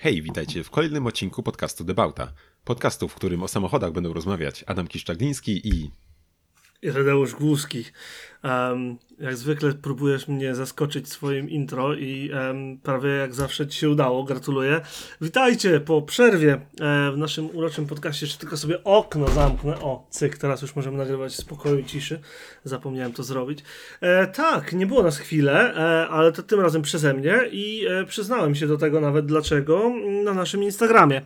Hej, witajcie w kolejnym odcinku podcastu Debauta. Podcastu, w którym o samochodach będą rozmawiać Adam Kiszczagliński i... I Redeusz Głuski. Um, jak zwykle próbujesz mnie zaskoczyć swoim intro i um, prawie jak zawsze ci się udało. Gratuluję. Witajcie po przerwie e, w naszym uroczym podcaście. Jeszcze tylko sobie okno zamknę. O, cyk, teraz już możemy nagrywać spokoju i ciszy. Zapomniałem to zrobić. E, tak, nie było nas chwilę, e, ale to tym razem przeze mnie i e, przyznałem się do tego nawet dlaczego na naszym Instagramie.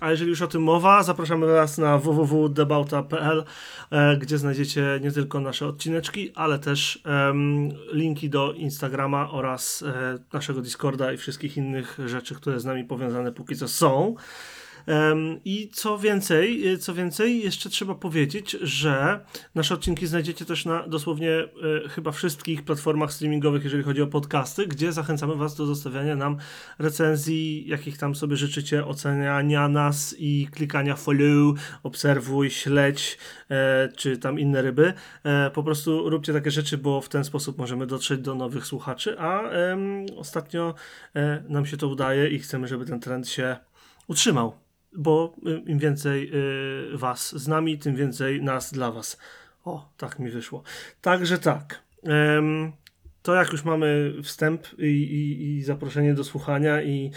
a jeżeli już o tym mowa, zapraszamy Was na www.debauta.pl, e, gdzie znajdziecie nie tylko nasze odcineczki, ale też um, linki do Instagrama oraz e, naszego Discorda i wszystkich innych rzeczy, które z nami powiązane póki co są. I co więcej, y, co więcej, jeszcze trzeba powiedzieć, że nasze odcinki znajdziecie też na dosłownie y, chyba wszystkich platformach streamingowych, jeżeli chodzi o podcasty, gdzie zachęcamy Was do zostawiania nam recenzji, jakich tam sobie życzycie, oceniania nas i klikania follow, obserwuj, śledź, e, czy tam inne ryby. E, po prostu róbcie takie rzeczy, bo w ten sposób możemy dotrzeć do nowych słuchaczy, a ostatnio e, nam się to udaje i chcemy, żeby ten trend się utrzymał bo y, im więcej y, was z nami, tym więcej nas dla was. O, tak mi wyszło. Także tak. to jak już mamy wstęp i, i, i zaproszenie do słuchania i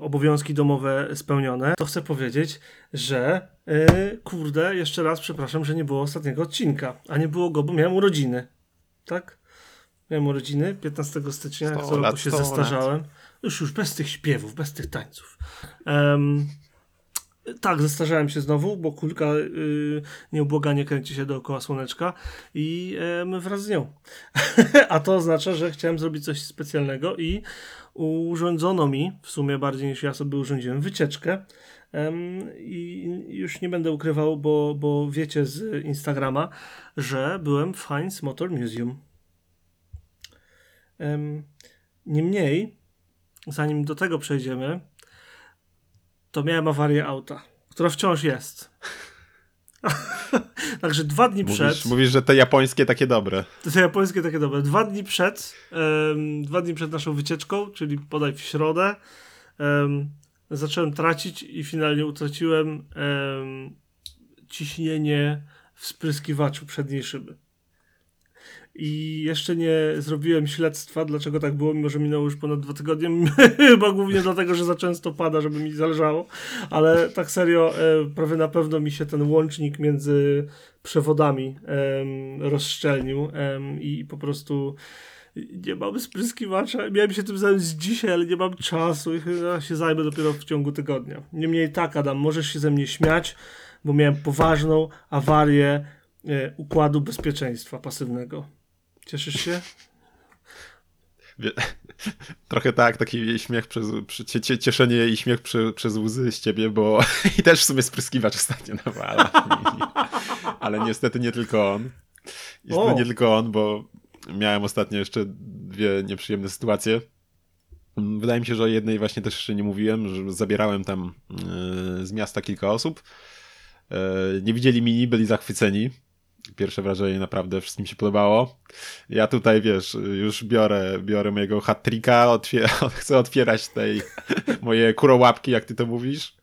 obowiązki domowe spełnione, to chcę powiedzieć, że y, kurde, jeszcze raz przepraszam, że nie było ostatniego odcinka, a nie było go, bo miałem urodziny. Tak? Miałem urodziny 15 stycznia, jak co roku się zestarzałem. Już, już bez tych śpiewów, bez tych tańców. Um, tak, zestarzałem się znowu, bo kulka yy, nieubłaganie kręci się dookoła słoneczka i yy, my wraz z nią. A to oznacza, że chciałem zrobić coś specjalnego i urządzono mi, w sumie bardziej niż ja sobie urządziłem, wycieczkę. I już nie będę ukrywał, bo, bo wiecie z Instagrama, że byłem w Heinz Motor Museum. Niemniej, zanim do tego przejdziemy, to miałem awarię auta, która wciąż jest. Także dwa dni mówisz, przed. Mówisz, że te japońskie takie dobre. Te japońskie takie dobre. Dwa dni przed, um, dwa dni przed naszą wycieczką, czyli podaj w środę, um, zacząłem tracić i finalnie utraciłem um, ciśnienie w spryskiwaczu przedniej szyby i jeszcze nie zrobiłem śledztwa, dlaczego tak było, mimo że minęło już ponad dwa tygodnie. Chyba głównie dlatego, że za często pada, żeby mi zależało, ale tak serio, e, prawie na pewno mi się ten łącznik między przewodami rozszczelnił i po prostu nie mamy spryskiwacza. Miałem się tym zająć dzisiaj, ale nie mam czasu i chyba się zajmę dopiero w ciągu tygodnia. Niemniej tak, Adam, możesz się ze mnie śmiać, bo miałem poważną awarię e, układu bezpieczeństwa pasywnego. Cieszysz się? Trochę tak, taki śmiech przez, cieszenie i śmiech przy, przez łzy z ciebie, bo i też w sumie spryskiwacz ostatnio nawala. Ale niestety nie tylko on. Niestety nie tylko on, bo miałem ostatnio jeszcze dwie nieprzyjemne sytuacje. Wydaje mi się, że o jednej właśnie też jeszcze nie mówiłem, że zabierałem tam yy, z miasta kilka osób. Yy, nie widzieli mini, byli zachwyceni Pierwsze wrażenie naprawdę wszystkim się podobało. Ja tutaj, wiesz, już biorę, biorę mojego hat-tricka, otwier- chcę otwierać tej moje kurołapki, jak ty to mówisz.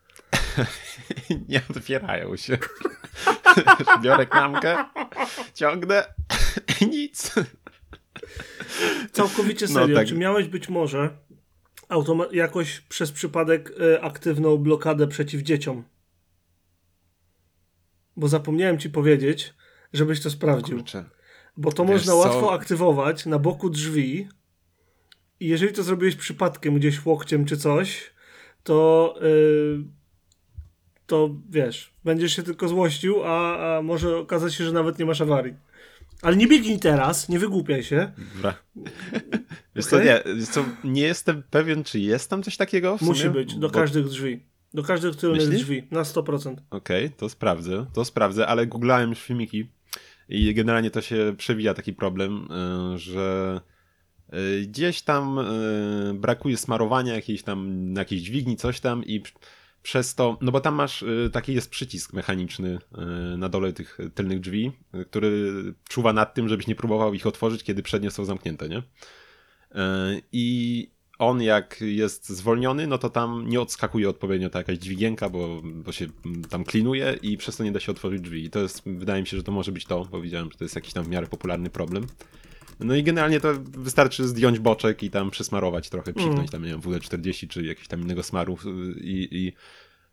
Nie otwierają się. biorę klamkę, ciągnę nic. Całkowicie no serio. No, tak. Czy miałeś być może jakoś przez przypadek y, aktywną blokadę przeciw dzieciom? Bo zapomniałem ci powiedzieć, żebyś to sprawdził. Kurczę. Bo to Wiesz można co? łatwo aktywować na boku drzwi i jeżeli to zrobiłeś przypadkiem gdzieś łokciem czy coś, to yy, to wiesz, będziesz się tylko złościł, a, a może okazać się, że nawet nie masz awarii. Ale nie biegnij teraz, nie wygłupiaj się. Dobra. Wiesz okay? co, nie, co, nie jestem pewien, czy jest tam coś takiego? Musi być, do Bo... każdych drzwi. Do każdych tylnych drzwi, na 100%. Okej, okay, to sprawdzę, to sprawdzę, ale googlałem już filmiki i generalnie to się przewija taki problem, e, że e, gdzieś tam e, brakuje smarowania jakiejś tam, jakiejś dźwigni, coś tam i przez to, no bo tam masz, taki jest przycisk mechaniczny na dole tych tylnych drzwi, który czuwa nad tym, żebyś nie próbował ich otworzyć, kiedy przednie są zamknięte, nie? I on jak jest zwolniony, no to tam nie odskakuje odpowiednio ta jakaś dźwigienka, bo, bo się tam klinuje i przez to nie da się otworzyć drzwi. I to jest, wydaje mi się, że to może być to, bo widziałem, że to jest jakiś tam w miarę popularny problem. No i generalnie to wystarczy zdjąć boczek i tam przesmarować trochę, psiknąć mm. tam, nie wiem, WD-40 czy jakiegoś tam innego smaru i, i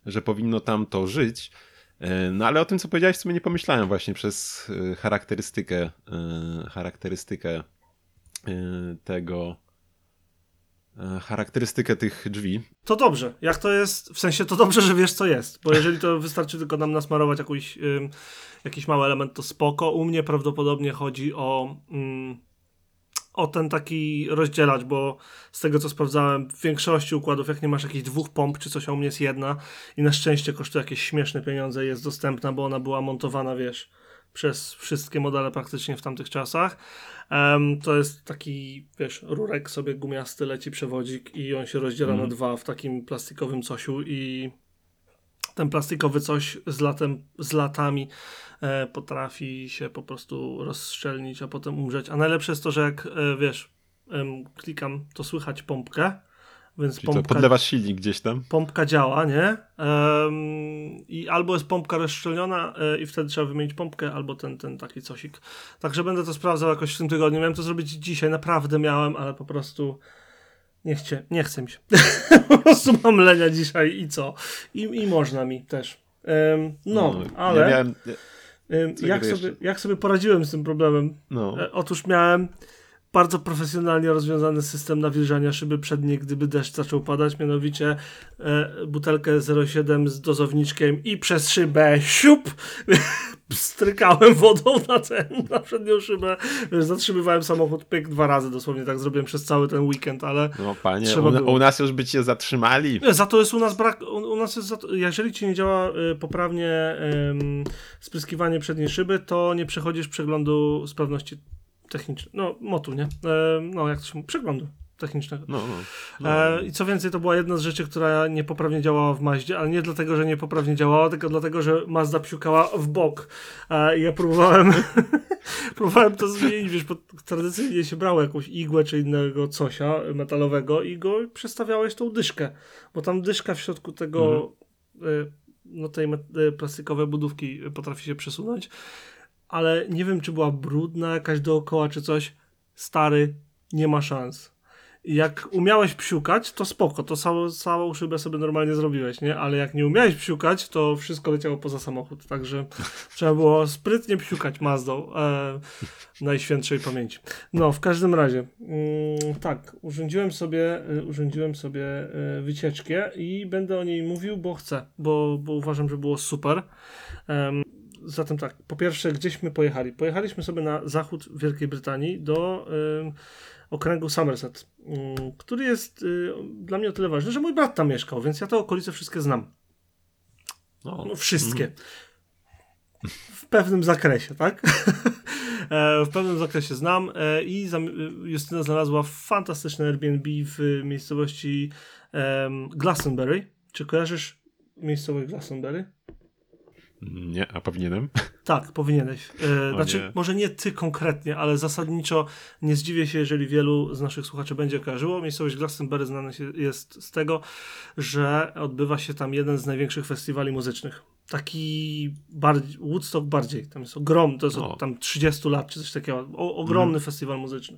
że powinno tam to żyć. E, no ale o tym, co powiedziałeś, w sumie nie pomyślałem właśnie przez e, charakterystykę, e, charakterystykę tego, charakterystykę tych drzwi. To dobrze. Jak to jest, w sensie to dobrze, że wiesz, co jest, bo jeżeli to wystarczy tylko nam nasmarować jakiś, jakiś mały element, to spoko. U mnie prawdopodobnie chodzi o... Mm, o ten taki rozdzielacz, bo z tego co sprawdzałem, w większości układów, jak nie masz jakichś dwóch pomp czy coś, a u mnie jest jedna i na szczęście kosztuje jakieś śmieszne pieniądze jest dostępna, bo ona była montowana, wiesz, przez wszystkie modele praktycznie w tamtych czasach. Um, to jest taki, wiesz, rurek sobie gumiasty, leci przewodzik i on się rozdziela mm. na dwa w takim plastikowym cosiu i ten plastikowy coś z, latem, z latami e, potrafi się po prostu rozszczelnić, a potem umrzeć. A najlepsze jest to, że jak e, wiesz, klikam, to słychać pompkę. Więc Czyli pompka, podlewasz silnik gdzieś tam? Pompka działa, nie? I albo jest pompka rozszczelniona e, i wtedy trzeba wymienić pompkę, albo ten, ten taki cosik. Także będę to sprawdzał jakoś w tym tygodniu. Miałem to zrobić dzisiaj, naprawdę miałem, ale po prostu nie, chcie, nie chcę mi się. po prostu mam lenia dzisiaj i co? I, i można mi też. Um, no, no, ale ja miałem... um, jak, sobie, jak sobie poradziłem z tym problemem? No. E, otóż miałem bardzo profesjonalnie rozwiązany system nawilżania szyby przedniej, gdyby deszcz zaczął padać, mianowicie e, butelkę 0,7 z dozowniczkiem i przez szybę siup strykałem wodą na ten, na przednią szybę. Wiesz, zatrzymywałem samochód pyk dwa razy dosłownie, tak zrobiłem przez cały ten weekend, ale No panie, u, u, nas już by cię zatrzymali. Za to jest u nas brak, u, u nas jest za to, jeżeli ci nie działa y, poprawnie y, spryskiwanie przedniej szyby, to nie przechodzisz przeglądu sprawności technicznej, no motu, nie? E, no jak to się mówi, przeglądu technicznego. No, no, no. E, I co więcej, to była jedna z rzeczy, która niepoprawnie działała w Maździe, ale nie dlatego, że niepoprawnie działała, tylko dlatego, że Mazda psiukała w bok. E, I ja próbowałem próbowałem to zmienić, wiesz, bo tradycyjnie się brało jakąś igłę czy innego cosia metalowego i go przestawiałeś tą dyszkę, bo tam dyszka w środku tego mhm. e, no tej e, plastikowej budówki potrafi się przesunąć, ale nie wiem, czy była brudna jakaś dookoła, czy coś. Stary, nie ma szans jak umiałeś psiukać, to spoko, to całą, całą szybę sobie normalnie zrobiłeś, nie? Ale jak nie umiałeś psiukać, to wszystko leciało poza samochód, także trzeba było sprytnie psiukać Mazdą e, najświętszej pamięci. No, w każdym razie, mm, tak, urządziłem sobie, y, urządziłem sobie y, wycieczkę i będę o niej mówił, bo chcę, bo, bo uważam, że było super. Um, zatem tak, po pierwsze, gdzieśmy pojechali? Pojechaliśmy sobie na zachód Wielkiej Brytanii do okręgu Somerset, mm, który jest y, dla mnie o tyle ważny, że mój brat tam mieszkał, więc ja te okolice wszystkie znam. No, no wszystkie. Mm. W pewnym zakresie, tak? E, w pewnym zakresie znam e, i Justyna znalazła fantastyczne Airbnb w miejscowości Glastonbury. Czy kojarzysz miejscowość Glastonbury? Nie, a powinienem? Tak, powinieneś. E, znaczy, nie. może nie ty konkretnie, ale zasadniczo nie zdziwię się, jeżeli wielu z naszych słuchaczy będzie kojarzyło. Miejscowość Glastonbury znana jest z tego, że odbywa się tam jeden z największych festiwali muzycznych. Taki bardziej, Woodstock bardziej, tam jest ogrom, to jest tam 30 lat czy coś takiego, o, ogromny mm. festiwal muzyczny.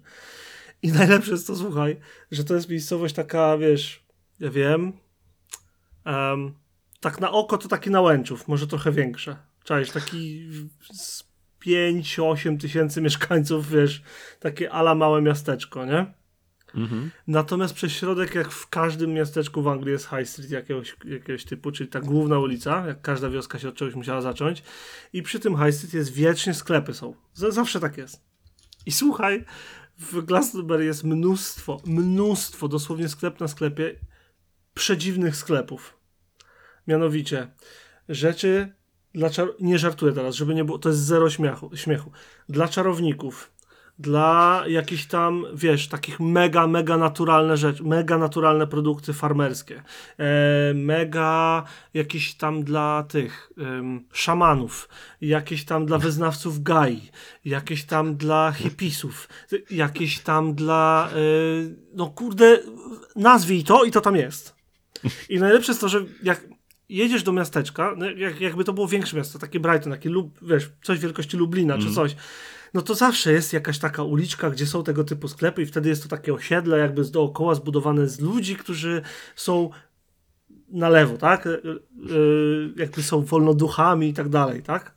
I najlepsze jest to, słuchaj, że to jest miejscowość taka, wiesz, ja wiem, um, tak na oko to taki nałęczów, może trochę większe. Cześć, taki z 5-8 tysięcy mieszkańców, wiesz, takie ala małe miasteczko, nie? Mhm. Natomiast przez środek, jak w każdym miasteczku w Anglii jest High Street jakiegoś, jakiegoś typu, czyli ta główna ulica, jak każda wioska się od czegoś musiała zacząć. I przy tym High Street jest wiecznie sklepy są. Z zawsze tak jest. I słuchaj, w Glastonbury jest mnóstwo, mnóstwo, dosłownie sklep na sklepie, przedziwnych sklepów. Mianowicie rzeczy dla czar- nie żartuję teraz, żeby nie było, to jest zero śmiechu, śmiechu. Dla czarowników, dla jakichś tam, wiesz, takich mega, mega naturalne rzeczy, mega naturalne produkty farmerskie, e, mega jakieś tam dla tych szamanów, jakieś tam dla wyznawców gai, jakieś tam dla hipisów, jakieś tam dla, e, no kurde, nazwij to i to tam jest. I najlepsze jest to, że jak jedziesz do miasteczka, no jak, jakby to było większe miasto, takie Brighton, takie lub, wiesz, coś wielkości Lublina czy coś, no to zawsze jest jakaś taka uliczka, gdzie są tego typu sklepy i wtedy jest to takie osiedle jakby z dookoła zbudowane z ludzi, którzy są na lewo, tak? E, e, jakby są wolnoduchami i tak dalej, tak?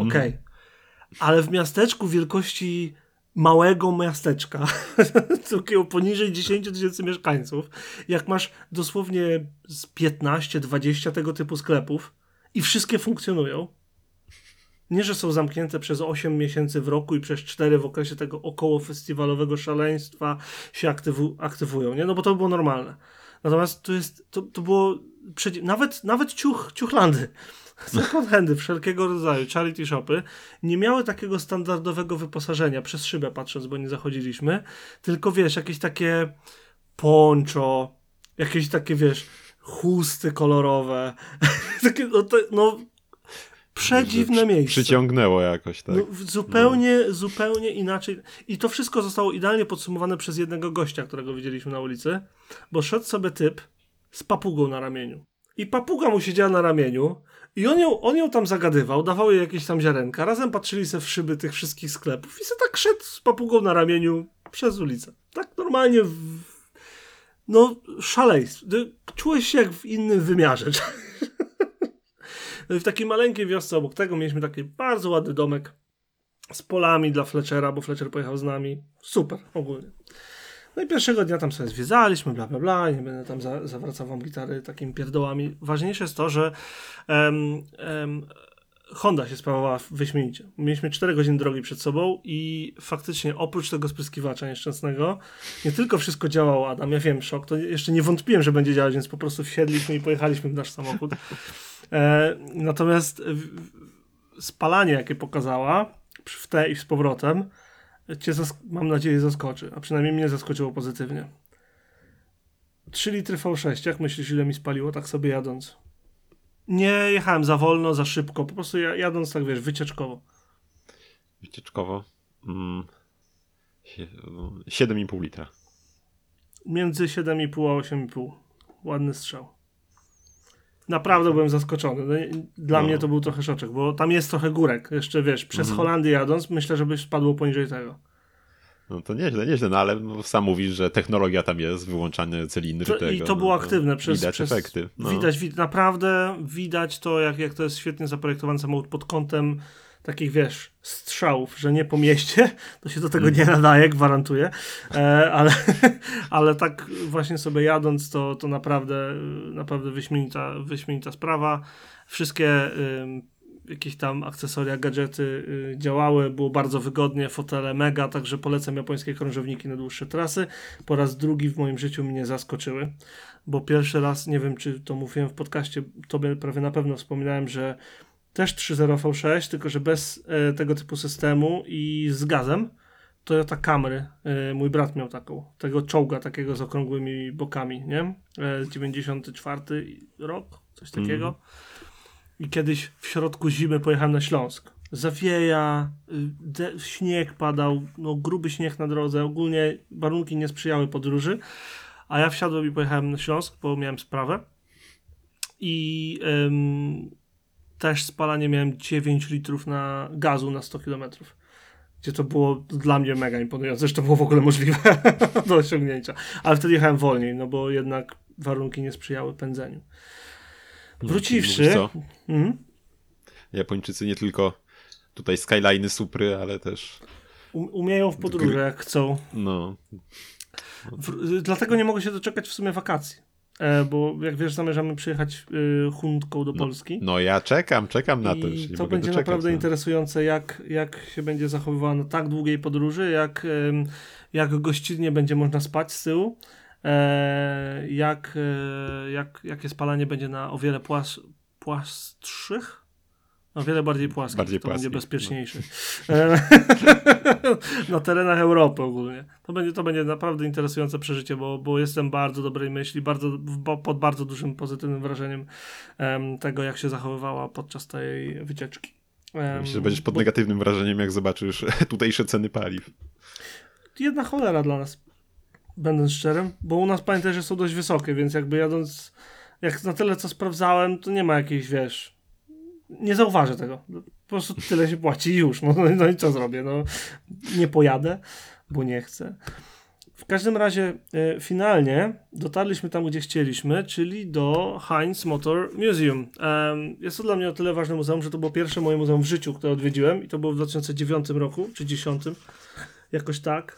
Okej. Ale w miasteczku wielkości małego miasteczka, takiego poniżej 10 tysięcy mieszkańców, jak masz dosłownie z 15-20 tego typu sklepów i wszystkie funkcjonują, nie, że są zamknięte przez 8 miesięcy w roku i przez 4 w okresie tego około festiwalowego szaleństwa się aktywu aktywują, nie? No bo to było normalne. Natomiast to jest, to, to było, nawet, nawet ciuch, ciuchlandy, second handy wszelkiego rodzaju, charity shopy, nie miały takiego standardowego wyposażenia, przez szybę patrząc, bo nie zachodziliśmy, tylko wiesz, jakieś takie poncho, jakieś takie, wiesz, chusty kolorowe, takie, no, to, no przedziwne miejsce. Przyciągnęło jakoś, tak? No, zupełnie, zupełnie inaczej. I to wszystko zostało idealnie podsumowane przez jednego gościa, którego widzieliśmy na ulicy, bo szedł sobie typ z papugą na ramieniu. I papuga mu siedziała na ramieniu i on ją, on ją tam zagadywał, dawał jej jakieś tam ziarenka, razem patrzyli se w szyby tych wszystkich sklepów i se tak szedł z papugą na ramieniu przez ulicę. Tak normalnie w... No, szaleństwo. Czułeś się jak w innym wymiarze. W takiej maleńkiej wiosce obok tego mieliśmy taki bardzo ładny domek z polami dla Fletchera, bo Fletcher pojechał z nami. Super, ogólnie. No i pierwszego dnia tam sobie zwiedzaliśmy, bla, bla, bla. Nie będę tam za, zawracał wam gitary takimi pierdołami. Ważniejsze jest to, że em, em, Honda się sprawowała wyśmienicie. Mieliśmy 4 godziny drogi przed sobą i faktycznie oprócz tego spryskiwacza nieszczęsnego, nie tylko wszystko działało, Adam, ja wiem, szok, to jeszcze nie wątpiłem, że będzie działać, więc po prostu wsiedliśmy i pojechaliśmy w nasz samochód. E, natomiast w- w- spalanie, jakie pokazała w te i z powrotem, cię mam nadzieję zaskoczy, a przynajmniej mnie zaskoczyło pozytywnie. 3 litry V6, jak myślisz, ile mi spaliło tak sobie jadąc? Nie jechałem za wolno, za szybko, po prostu ja, jadąc tak, wiesz, wycieczkowo. Wycieczkowo. Mm. Sie- no, 7,5 litra. Między 7,5 a 8,5. Ładny strzał. Naprawdę byłem zaskoczony. No, Dla No. mnie to był trochę szoczek, bo tam jest trochę górek. Jeszcze wiesz, przez Mhm. Holandię jadąc, myślę, że byś spadło poniżej tego. No to nieźle, nieźle, no ale no, sam mówisz, że technologia tam jest, wyłączanie cylindry To, tego. I to no, było aktywne przez. Widać przez efekty. No. Widać, wid- naprawdę widać to, jak, jak to jest świetnie zaprojektowany samochód pod kątem takich, wiesz, strzałów, że nie po mieście, to się do tego nie nadaje, gwarantuję, e, ale, ale tak właśnie sobie jadąc, to, to naprawdę, naprawdę wyśmienita, wyśmienita sprawa. Wszystkie jakieś tam akcesoria, gadżety y, działały, było bardzo wygodnie, fotele mega, także polecam japońskie krążowniki na dłuższe trasy. Po raz drugi w moim życiu mnie zaskoczyły, bo pierwszy raz, nie wiem czy to mówiłem w podcaście, tobie prawie na pewno wspominałem, że też 3.0 V6, tylko że bez e, tego typu systemu i z gazem. Toyota Camry, e, mój brat miał taką, tego czołga takiego z okrągłymi bokami, nie? E, 94 rok, coś takiego. I kiedyś w środku zimy pojechałem na Śląsk. Zawieja, y, de- śnieg padał, no gruby śnieg na drodze, ogólnie warunki nie sprzyjały podróży, a ja wsiadłem i pojechałem na Śląsk, bo miałem sprawę i ym, też spalanie miałem 9 litrów na gazu na 100 km. Gdzie to było dla mnie mega imponujące, że to było w ogóle możliwe do osiągnięcia. Ale wtedy jechałem wolniej, no bo jednak warunki nie sprzyjały pędzeniu. Wróciwszy. Mhm. Japończycy nie tylko tutaj skyline'y, supry, ale też Um- umieją w podróży, jak chcą. no, W, dlatego nie mogę się doczekać w sumie wakacji. E, bo jak wiesz, zamierzamy przyjechać y, hundką do Polski. no ja czekam, czekam na to. już I to będzie doczekać, naprawdę no. interesujące, jak, jak się będzie zachowywała na tak długiej podróży, jak, jak gościnnie będzie można spać z tyłu, e, jak, e, jak, jakie spalanie będzie na o wiele płas, płastszych O wiele bardziej płaski. Bardziej to będzie płaski, bezpieczniejszy. E, Na terenach Europy ogólnie. To będzie, to będzie naprawdę interesujące przeżycie, bo, bo jestem bardzo dobrej myśli, bardzo, pod bardzo dużym pozytywnym wrażeniem em, tego, jak się zachowywała podczas tej wycieczki. Em, Myślę, że będziesz pod bo- negatywnym wrażeniem, jak zobaczysz tutejsze ceny paliw. jedna cholera dla nas, będąc szczerym, bo u nas pamiętaj, że są dość wysokie, więc jakby jadąc, jak na tyle co sprawdzałem, to nie ma jakiejś, wiesz, nie zauważę tego. Po prostu tyle się płaci i już. No, no i co zrobię? No, nie pojadę, bo nie chcę. W każdym razie e, finalnie dotarliśmy tam, gdzie chcieliśmy, czyli do Heinz Motor Museum. Em, jest to dla mnie o tyle ważne muzeum, że to było pierwsze moje muzeum w życiu, które odwiedziłem i to było w 2009 roku, czy 2010, jakoś tak.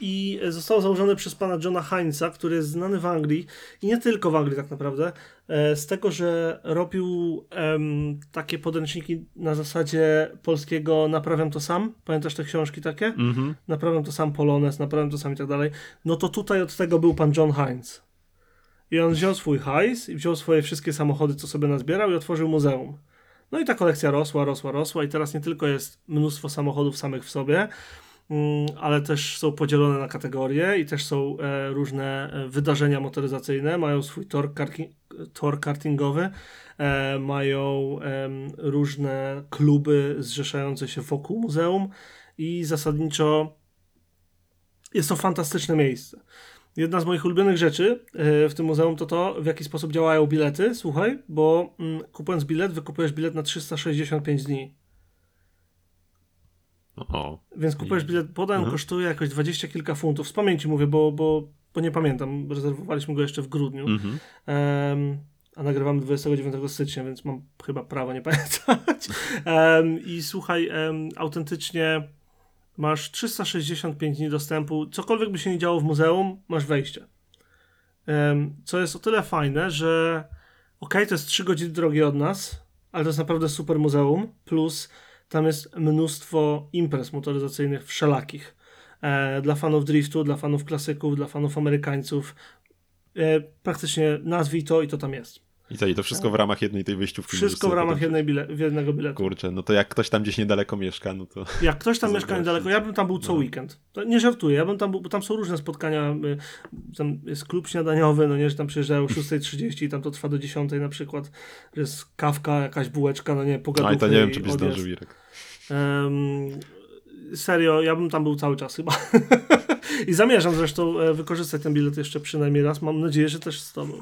I zostało założone przez pana Johna Heinza, który jest znany w Anglii i nie tylko w Anglii tak naprawdę, e, z tego, że robił takie podręczniki na zasadzie polskiego Naprawiam to sam. Pamiętasz te książki takie? Mhm. Naprawiam to sam Polones, naprawiam to sam i tak dalej. No to tutaj od tego był pan John Heinz. I on wziął swój hajs i wziął swoje wszystkie samochody, co sobie nazbierał i otworzył muzeum. No i ta kolekcja rosła, rosła, rosła i teraz nie tylko jest mnóstwo samochodów samych w sobie, mm, ale też są podzielone na kategorie i też są e, różne e, wydarzenia motoryzacyjne, mają swój tor, karki, tor kartingowy, e, mają różne kluby zrzeszające się wokół muzeum i zasadniczo jest to fantastyczne miejsce. Jedna z moich ulubionych rzeczy w tym muzeum to to, w jaki sposób działają bilety. Słuchaj, bo mm, kupując bilet, wykupujesz bilet na 365 dni. O, Więc kupujesz bilet, podań Mhm. kosztuje jakoś 20 kilka funtów. Z pamięci mówię, bo, bo, bo nie pamiętam. Rezerwowaliśmy go jeszcze w grudniu. mhm. Em, a nagrywamy 29 stycznia, więc mam chyba prawo nie pamiętać. Em, I słuchaj, em, autentycznie masz 365 dni dostępu. Cokolwiek by się nie działo w muzeum, masz wejście. Co jest o tyle fajne, że okej, to jest 3 godziny drogi od nas, ale to jest naprawdę super muzeum. Plus tam jest mnóstwo imprez motoryzacyjnych wszelakich. E, dla fanów driftu, dla fanów klasyków, dla fanów amerykańców. E, praktycznie nazwij to i to tam jest. I co, i to wszystko w ramach jednej tej wyjściówki. Wszystko w ramach jednej bile- jednego biletu. Kurczę, no to jak ktoś tam gdzieś niedaleko mieszka, no to... Jak ktoś tam mieszka niedaleko, ja bym tam był co No. weekend. To nie żartuję, ja bym tam był, bo tam są różne spotkania. y, Tam jest klub śniadaniowy, no nie, że tam przyjeżdżają o 6.30 i tam to trwa do 10 na przykład. Że jest kawka, jakaś bułeczka, no nie, No pogaduchy i to nie wiem, czy byś zdążył, Irek. Em, serio, ja bym tam był cały czas chyba. I zamierzam zresztą e, wykorzystać ten bilet jeszcze przynajmniej raz. Mam nadzieję, że też z tobą.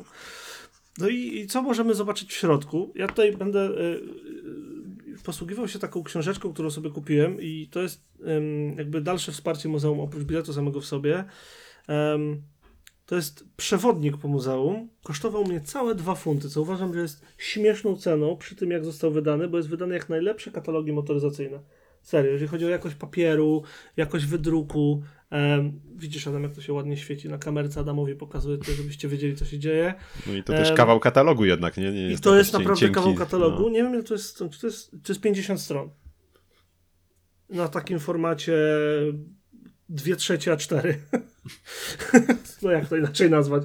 No i, i co możemy zobaczyć w środku? Ja tutaj będę e, e, posługiwał się taką książeczką, którą sobie kupiłem i to jest jakby dalsze wsparcie muzeum oprócz biletu samego w sobie. To jest przewodnik po muzeum. Kosztował mnie całe dwa funty, co uważam, że jest śmieszną ceną przy tym, jak został wydany, bo jest wydany jak najlepsze katalogi motoryzacyjne. Serio, jeżeli chodzi o jakość papieru, jakość wydruku. Em, widzisz, Adam, jak to się ładnie świeci na kamerce. Adamowi pokazuję to, żebyście wiedzieli, co się dzieje. No i to też kawał katalogu jednak, nie? nie I jest to jest naprawdę cienki, kawał katalogu. no. Nie wiem, to jest, czy to jest, to jest 50 stron. Na takim formacie 2 trzecie A4. no jak to inaczej nazwać?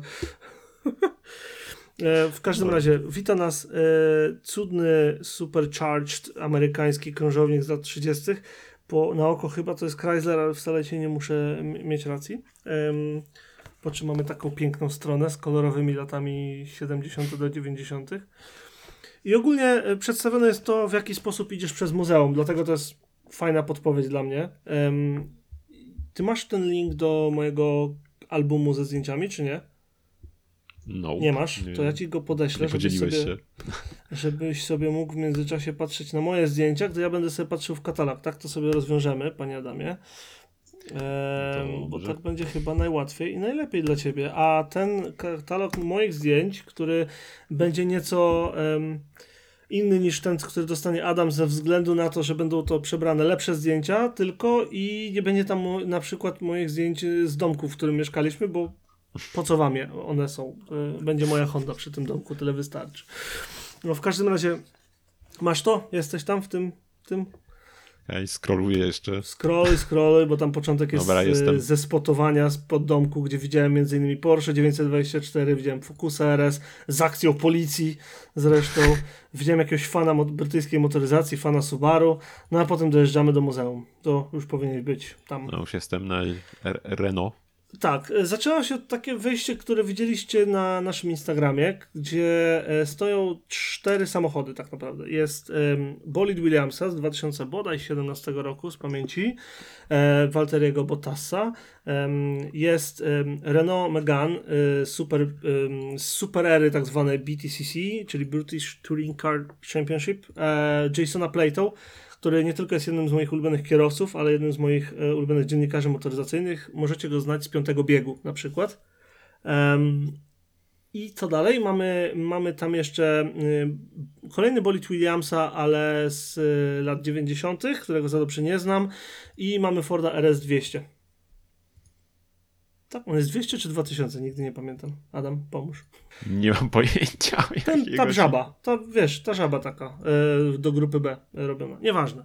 E, W każdym razie wita nas e, cudny supercharged amerykański krążownik z lat 30. Po, na oko chyba to jest Chrysler, ale wcale się nie muszę mieć racji. Po czym mamy taką piękną stronę z kolorowymi latami 70. do 90. I ogólnie e, przedstawione jest to, w jaki sposób idziesz przez muzeum, dlatego to jest fajna podpowiedź dla mnie. Ty masz ten link do mojego albumu ze zdjęciami, czy nie? No, Nie masz? nie to ja ci go podeślę, żebyś sobie, się. żebyś sobie mógł w międzyczasie patrzeć na moje zdjęcia, gdy ja będę sobie patrzył w katalog. Tak to sobie rozwiążemy, panie Adamie. Ehm, bo tak będzie chyba najłatwiej i najlepiej dla ciebie. A ten katalog moich zdjęć, który będzie nieco inny niż ten, który dostanie Adam ze względu na to, że będą to przebrane lepsze zdjęcia, tylko i nie będzie tam na przykład moich zdjęć z domku, w którym mieszkaliśmy, bo po co wam je? One są. Y, Będzie moja Honda przy tym domku, tyle wystarczy. No w każdym razie masz to? Jesteś tam w tym? tym? Ja scrolluję jeszcze. Scrolluj, scrolluj, bo tam początek jest Dobra, jestem. ze spotowania z poddomku, gdzie widziałem m.in. Porsche 924, widziałem Focusa RS z akcją policji zresztą. widziałem jakiegoś fana brytyjskiej motoryzacji, fana Subaru, no a potem dojeżdżamy do muzeum. To już powinien być tam. No już jestem na Renault. Tak, e, zaczęło się od takie wyjście, które widzieliście na naszym Instagramie, gdzie e, stoją cztery samochody tak naprawdę. Jest um, bolid Williamsa z 2017 roku z pamięci, e, Walteriego Bottasa, um, jest um, Renault Megane e, super, um, super ery tak zwane BTCC, czyli British Touring Car Championship, e, Jasona Plato, który nie tylko jest jednym z moich ulubionych kierowców, ale jednym z moich e, ulubionych dziennikarzy motoryzacyjnych. Możecie go znać z piątego biegu na przykład. I co dalej? Mamy, mamy tam jeszcze y, kolejny bolid Williamsa, ale z y, lat 90., którego za dobrze nie znam. I mamy Forda RS200. Tak, on jest 200 czy 2000? Nigdy nie pamiętam. Adam, pomóż. Nie mam pojęcia. Ten, ta żaba, ta, wiesz, ta żaba taka y, do grupy B robiona. Nieważne.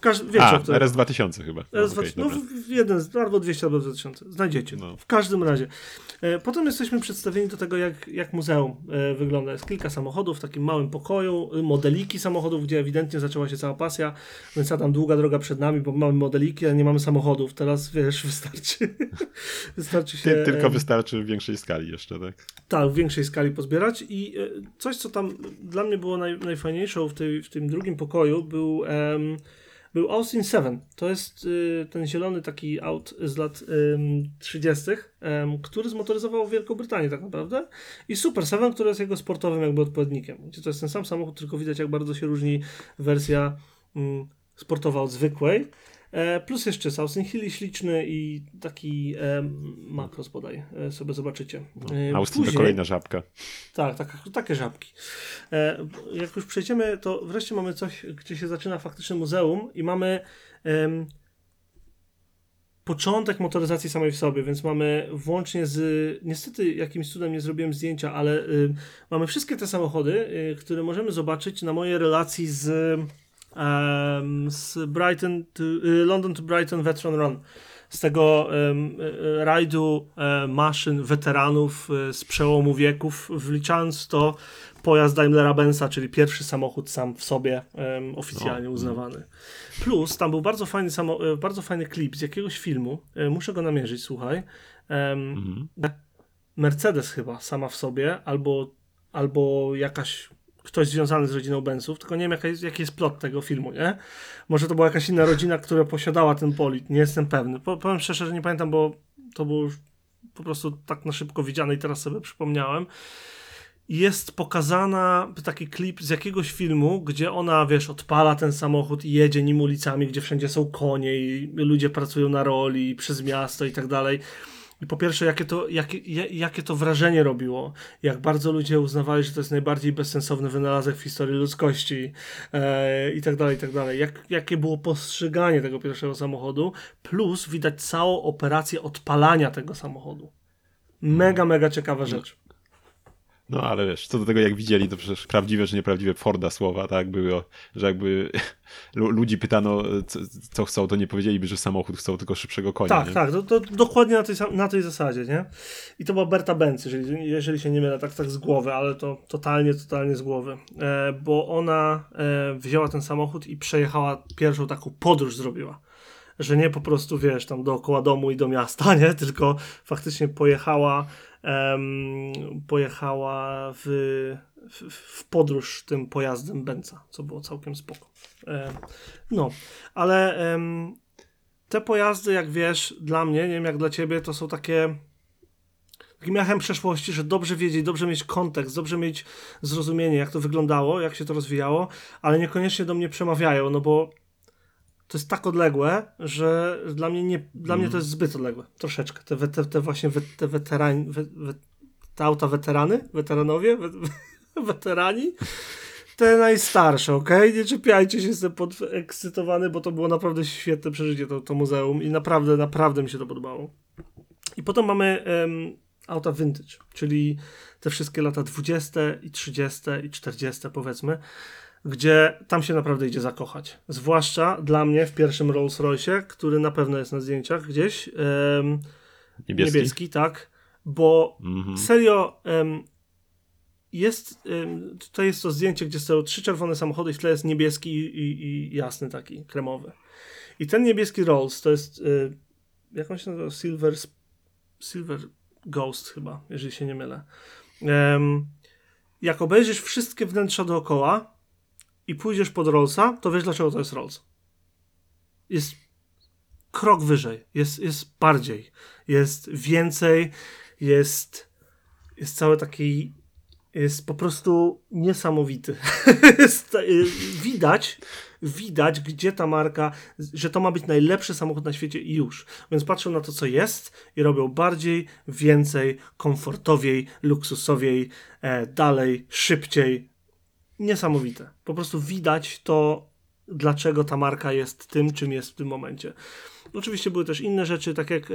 Każ, wiecie, A, o RS 2000 chyba. No, RS 2000, no, jeden, albo 200, albo 2000. Znajdziecie. No. W każdym razie. E, potem jesteśmy przedstawieni do tego, jak, jak muzeum e, wygląda. Jest kilka samochodów w takim małym pokoju, modeliki samochodów, gdzie ewidentnie zaczęła się cała pasja, więc tam długa droga przed nami, bo mamy modeliki, ale nie mamy samochodów. Teraz, wiesz, wystarczy. wystarczy się... Ty, tylko wystarczy w większej skali jeszcze, tak? Tak, w większej skali pozbierać i e, coś, co tam dla mnie było naj, najfajniejszą w, tej, w tym drugim pokoju, był, um, był Austin 7. To jest y, ten zielony taki aut z lat um, 30., um, który zmotoryzował Wielką Brytanię tak naprawdę i Super 7, który jest jego sportowym jakby odpowiednikiem. Gdzie to jest ten sam samochód, tylko widać jak bardzo się różni wersja um, sportowa od zwykłej. E, plus jeszcze Sausen Hill śliczny i taki e, makros bodaj, e, sobie zobaczycie. No, Austin Później, to kolejna żabka. Tak, tak, takie żabki. Jak już przejdziemy, to wreszcie mamy coś, gdzie się zaczyna faktycznie muzeum i mamy początek motoryzacji samej w sobie, więc mamy włącznie z, niestety jakimś cudem nie zrobiłem zdjęcia, ale y, mamy wszystkie te samochody, y, które możemy zobaczyć na mojej relacji z um, z Brighton to, y, London to Brighton Veteran Run. Z tego um, rajdu um, maszyn weteranów z przełomu wieków, wliczając to pojazd Daimlera Benza, czyli pierwszy samochód sam w sobie um, oficjalnie no. uznawany. Plus tam był bardzo fajny, samo, bardzo fajny klip z jakiegoś filmu. Muszę go namierzyć, słuchaj. Mhm. Mercedes chyba sama w sobie, albo, albo jakaś ktoś związany z rodziną Benzów, tylko nie wiem jaki jest, jaki jest plot tego filmu, nie? Może to była jakaś inna rodzina, która posiadała ten polit, nie jestem pewny. powiem szczerze, że nie pamiętam, bo to było już po prostu tak na szybko widziane i teraz sobie przypomniałem. Jest pokazana taki klip z jakiegoś filmu, gdzie ona, wiesz, odpala ten samochód i jedzie nim ulicami, gdzie wszędzie są konie i ludzie pracują na roli przez miasto i tak dalej. I po pierwsze, jakie to, jakie, jakie to wrażenie robiło, jak bardzo ludzie uznawali, że to jest najbardziej bezsensowny wynalazek w historii ludzkości e, i tak dalej, i tak dalej. Jak, jakie było postrzeganie tego pierwszego samochodu, plus widać całą operację odpalania tego samochodu. Mega, mega ciekawa rzecz. No ale wiesz, co do tego jak widzieli, to przecież prawdziwe czy nieprawdziwe Forda słowa, tak, były, że jakby ludzi pytano, co, co, chcą, to nie powiedzieliby, że samochód chcą, tylko szybszego konia. Tak, nie? tak, to, to, dokładnie na tej, na tej zasadzie, nie? I to była Berta Benz, jeżeli, jeżeli się nie mylę, tak, tak z głowy, ale to totalnie, totalnie z głowy, e, bo ona e, wzięła ten samochód i przejechała pierwszą taką podróż zrobiła że nie po prostu, wiesz, tam dookoła domu i do miasta, nie? Tylko faktycznie pojechała um, pojechała w, w, w, podróż tym pojazdem Benza, co było całkiem spoko. No, ale um, te pojazdy, jak wiesz, dla mnie, nie wiem jak dla ciebie, to są takie takim echem przeszłości, że dobrze wiedzieć, dobrze mieć kontekst, dobrze mieć zrozumienie, jak to wyglądało, jak się to rozwijało, ale niekoniecznie do mnie przemawiają, no bo to jest tak odległe, że dla mnie, nie, dla mm. mnie to jest zbyt odległe. Troszeczkę. Te, te, te właśnie we, te weterani, we, we, te auta weterany, weteranowie, we, weterani, te najstarsze, ok? Nie czepiajcie się, jestem podekscytowany, bo to było naprawdę świetne przeżycie, to, to muzeum i naprawdę, naprawdę mi się to podobało. I potem mamy um, auta vintage, czyli te wszystkie lata 20 i 30 i 40 powiedzmy, gdzie tam się naprawdę idzie zakochać. Zwłaszcza dla mnie w pierwszym Rolls Royce, który na pewno jest na zdjęciach gdzieś. em, Niebieski? niebieski, tak. Bo Mhm. serio em, jest, em, tutaj jest to zdjęcie, gdzie stoją trzy czerwone samochody i w tle jest niebieski i, i, jasny taki, kremowy. I ten niebieski Rolls to jest, y, jak on się nazywa? Silver, Silver Ghost chyba, jeżeli się nie mylę. Em, jak obejrzysz wszystkie wnętrza dookoła i pójdziesz pod Rollsa, to wiesz dlaczego to jest Rolls. Jest krok wyżej, jest, jest bardziej, jest więcej, jest, jest cały taki, jest po prostu niesamowity. y, widać, widać, gdzie ta marka, że to ma być najlepszy samochód na świecie i już. Więc patrzą na to, co jest i robią bardziej, więcej, komfortowiej, luksusowiej, e, dalej, szybciej. Niesamowite. Po prostu widać to, dlaczego ta marka jest tym, czym jest w tym momencie. Oczywiście były też inne rzeczy, tak jak e,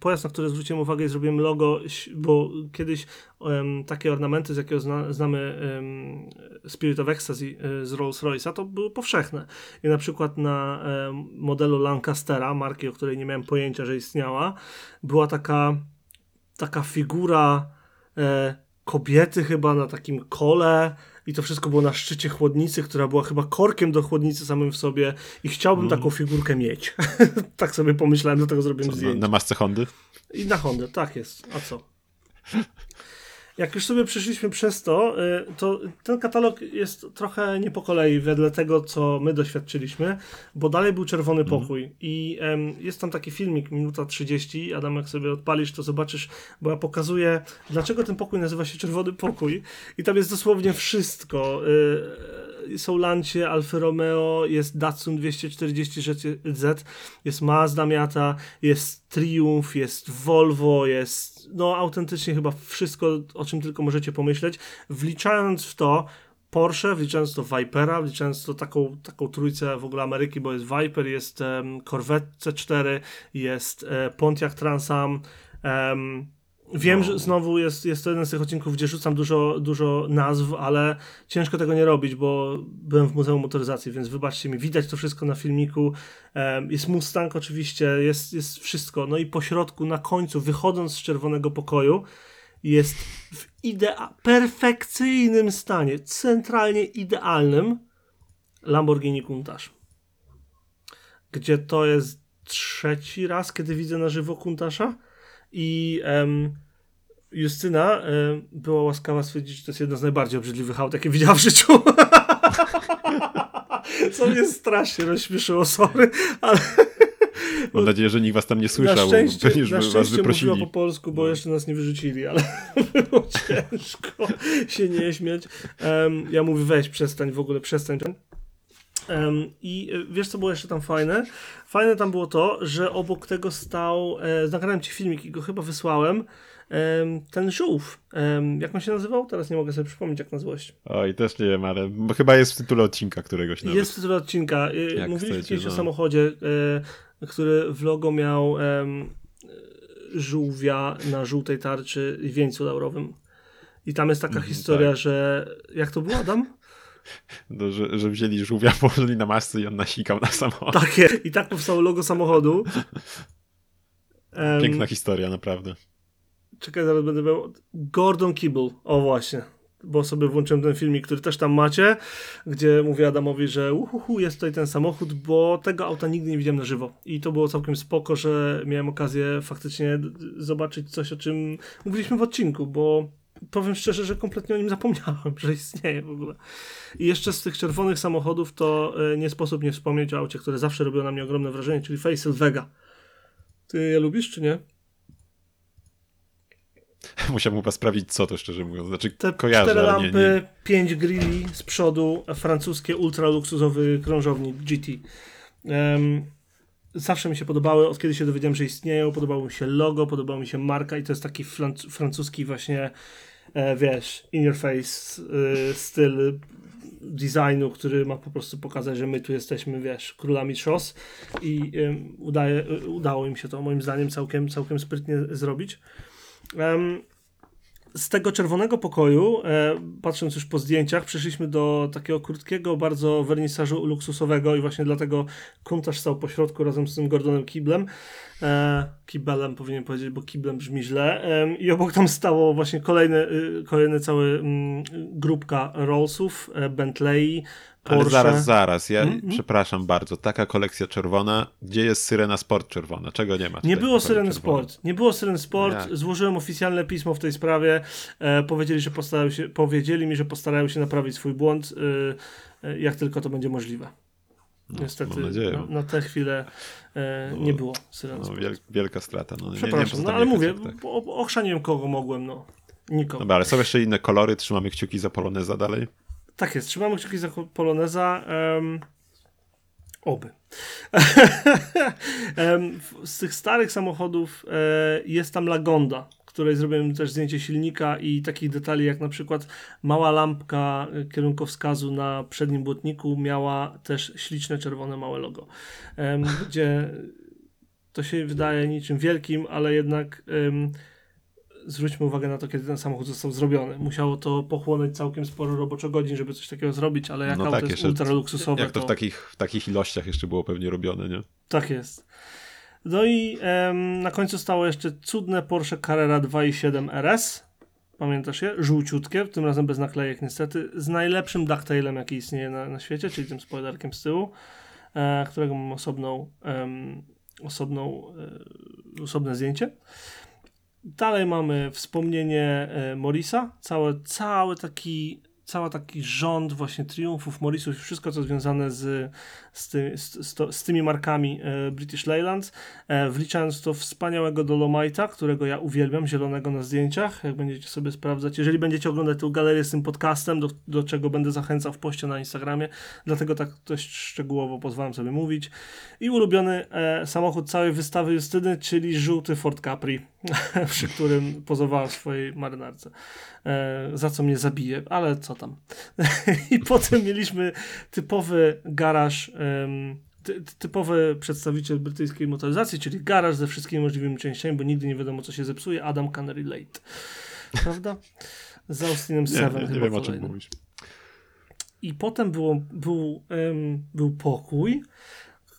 pojazd, na który zwróciłem uwagę i zrobiłem logo, bo kiedyś takie ornamenty, z jakiego zna, znamy em, Spirit of Ecstasy e, z Rolls-Royce'a, to były powszechne. I na przykład na em, modelu Lancastera, marki, o której nie miałem pojęcia, że istniała, była taka, taka figura e, kobiety chyba na takim kole i to wszystko było na szczycie chłodnicy, która była chyba korkiem do chłodnicy samym w sobie i chciałbym taką figurkę mieć. tak sobie pomyślałem, dlatego zrobiłem Co, na, zdjęcie. na masce Hondy? I na Hondę, tak jest. A co? Jak już sobie przeszliśmy przez to, y, to ten katalog jest trochę nie po kolei wedle tego, co my doświadczyliśmy, bo dalej był czerwony pokój. I em, jest tam taki filmik, minuta 30, Adam jak sobie odpalisz, to zobaczysz, bo ja pokazuję, dlaczego ten pokój nazywa się czerwony pokój. I tam jest dosłownie wszystko. Y, są Lancie, Alfa Romeo, jest Datsun 240Z, jest Mazda Miata, jest Triumph, jest Volvo, jest no autentycznie chyba wszystko, o czym tylko możecie pomyśleć, wliczając w to Porsche, wliczając to Vipera, wliczając to taką, taką trójcę w ogóle Ameryki, bo jest Viper, jest um, Corvette C4, jest e, Pontiac Transam, em, Wiem, że znowu jest, jest to jeden z tych odcinków, gdzie rzucam dużo, dużo nazw, ale ciężko tego nie robić, bo byłem w Muzeum Motoryzacji, więc wybaczcie mi, widać to wszystko na filmiku. Jest Mustang oczywiście, jest, jest wszystko. No i po środku, na końcu, wychodząc z czerwonego pokoju, jest w idea perfekcyjnym stanie, centralnie idealnym Lamborghini Countach. Gdzie to jest trzeci raz, kiedy widzę na żywo Countasza i em, Justyna em, była łaskawa stwierdzić, że to jest jedno z najbardziej obrzydliwych aut, jakie widziała w życiu. Co mnie strasznie rozśmieszyło, sorry, ale Mam nadzieję, że nikt was tam nie na słyszał, szczęście, pewnie, na was szczęście wyprosili. mówiła po polsku, bo jeszcze nas nie wyrzucili, ale było ciężko się nie śmiać. Em, ja mówię, weź, przestań w ogóle, przestań. I e, wiesz, co było jeszcze tam fajne? Fajne tam było to, że obok tego stał, e, nagrałem ci filmik i go chyba wysłałem, em, ten żółw. Jak on się nazywał? Teraz nie mogę sobie przypomnieć, jak nazywał się. Oj, też nie wiem, ale bo chyba jest w tytule odcinka któregoś nawet. Jest w tytule odcinka. Y, Jak Mówiliśmy kiedyś o no. samochodzie, y, który w logo miał żółwia na żółtej tarczy i wieńcu laurowym. I tam jest taka Mhm, historia, tak. że. Jak to było, Adam? No, że, że wzięli żółwia, położyli na masce i on nasikał na samochód. Takie. I tak powstało logo samochodu. Piękna historia, naprawdę. Czekaj, zaraz będę miał. Gordon Kibble. O właśnie. Bo sobie włączyłem ten filmik, który też tam macie, gdzie mówię Adamowi, że uhuhu, jest tutaj ten samochód, bo tego auta nigdy nie widziałem na żywo. I to było całkiem spoko, że miałem okazję faktycznie zobaczyć coś, o czym mówiliśmy w odcinku, bo powiem szczerze, że kompletnie o nim zapomniałem, że istnieje w ogóle. I jeszcze z tych czerwonych samochodów to e, nie sposób nie wspomnieć o aucie, które zawsze robiło na mnie ogromne wrażenie, czyli Facel Vega. Ty je lubisz, czy nie? Musiałbym chyba sprawdzić, co to szczerze mówiąc. Znaczy, Te kojarzę, cztery ale nie, lampy, nie. pięć grilli z przodu, francuskie ultra luksusowy krążownik GT. Em, zawsze mi się podobały, od kiedy się dowiedziałem, że istnieją, podobało mi się logo, podobała mi się marka i to jest taki francuski właśnie, wiesz, in your face y, styl designu, który ma po prostu pokazać, że my tu jesteśmy, wiesz, królami szos i udaje, y, udało im się to moim zdaniem całkiem, całkiem sprytnie zrobić. Em, z tego czerwonego pokoju, e, patrząc już po zdjęciach, przeszliśmy do takiego krótkiego, bardzo wernisażu luksusowego i właśnie dlatego Kuntasz stał po środku razem z tym Gordonem Kiblem. E, kibelem powinien powiedzieć, bo kiblem brzmi źle. E, I obok tam stało właśnie kolejny, y, kolejny cały mm, grupka Rollsów, e, Bentley, Porsche. Ale zaraz, zaraz, ja Mm, mm. przepraszam bardzo, taka kolekcja czerwona, gdzie jest Syrena Sport czerwona? Czego nie ma? Nie było Syreny? Sport. Nie było Syreny Sport. Jak? Złożyłem oficjalne pismo w tej sprawie. E, powiedzieli, że postarają się, powiedzieli mi, że postarają się naprawić swój błąd, e, e, jak tylko to będzie możliwe. No, Niestety nadzieję. na, na tę chwilę e, nie było Syreny No, Sport. wiel, wielka strata. No, nie, nie Przepraszam, co no ale mówię, tak. ochrzaniłem kogo mogłem, no. Nikogo. Dobra, ale są jeszcze inne kolory, trzymamy kciuki za Poloneza dalej. Tak jest, trzymamy kciuki za Poloneza. Um, oby. Z tych starych samochodów e, jest tam Lagonda, której zrobiłem też zdjęcie silnika i takich detali jak na przykład mała lampka e, kierunkowskazu na przednim błotniku miała też śliczne czerwone małe logo, gdzie to się wydaje niczym wielkim, ale jednak zwróćmy uwagę na to, kiedy ten samochód został zrobiony. Musiało to pochłonąć całkiem sporo roboczo godzin, żeby coś takiego zrobić, ale jak No tak, jest jeszcze- ultra luksusowe, Jak to w takich, w takich ilościach jeszcze było pewnie robione, nie? tak jest. No i em, na końcu stało jeszcze cudne Porsche Carrera 2.7 RS. Pamiętasz je? Żółciutkie, tym razem bez naklejek niestety, z najlepszym ducktailem, jaki istnieje na, na świecie, czyli tym spoilerkiem z tyłu, e, którego mam osobną, em, osobną, e, osobne zdjęcie. Dalej mamy wspomnienie e, Morisa, cały, cały taki cały taki rząd właśnie triumfów Morrisów i wszystko co związane z, z, ty, z, z, z tymi markami e, British Leyland, e, wliczając to wspaniałego Dolomite'a, którego ja uwielbiam, zielonego na zdjęciach, jak będziecie sobie sprawdzać. Jeżeli będziecie oglądać tę galerię z tym podcastem, do, do czego będę zachęcał w poście na Instagramie, dlatego tak dość szczegółowo pozwalam sobie mówić. I ulubiony e, samochód całej wystawy Justyny, czyli żółty Ford Capri, przy którym pozowała w swojej marynarce. E, za co mnie zabije, ale co tam. I potem mieliśmy typowy garaż, em, ty, typowy przedstawiciel brytyjskiej motoryzacji, czyli garaż ze wszystkimi możliwymi częściami, bo nigdy nie wiadomo, co się zepsuje. Adam Canary Late. Prawda? Z Austinem Nie, Seven nie, chyba nie wiem o czym mówisz. I potem było, był, em, był pokój,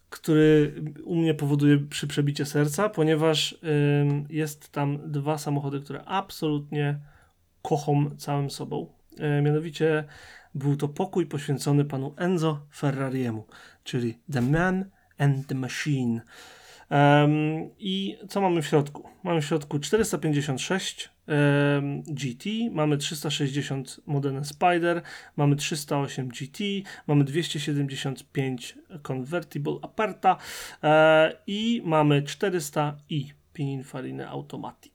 który u mnie powoduje przy przebicie serca, ponieważ em, jest tam dwa samochody, które absolutnie kocham całym sobą. E, mianowicie był to pokój poświęcony panu Enzo Ferrariemu, czyli The Man and the Machine. Em, I co mamy w środku? Mamy w środku 456 em, GT, mamy 360 Modena Spider, mamy 308 GT, mamy 275 Convertible Aperta e, i mamy 400i Pininfarina Automatic.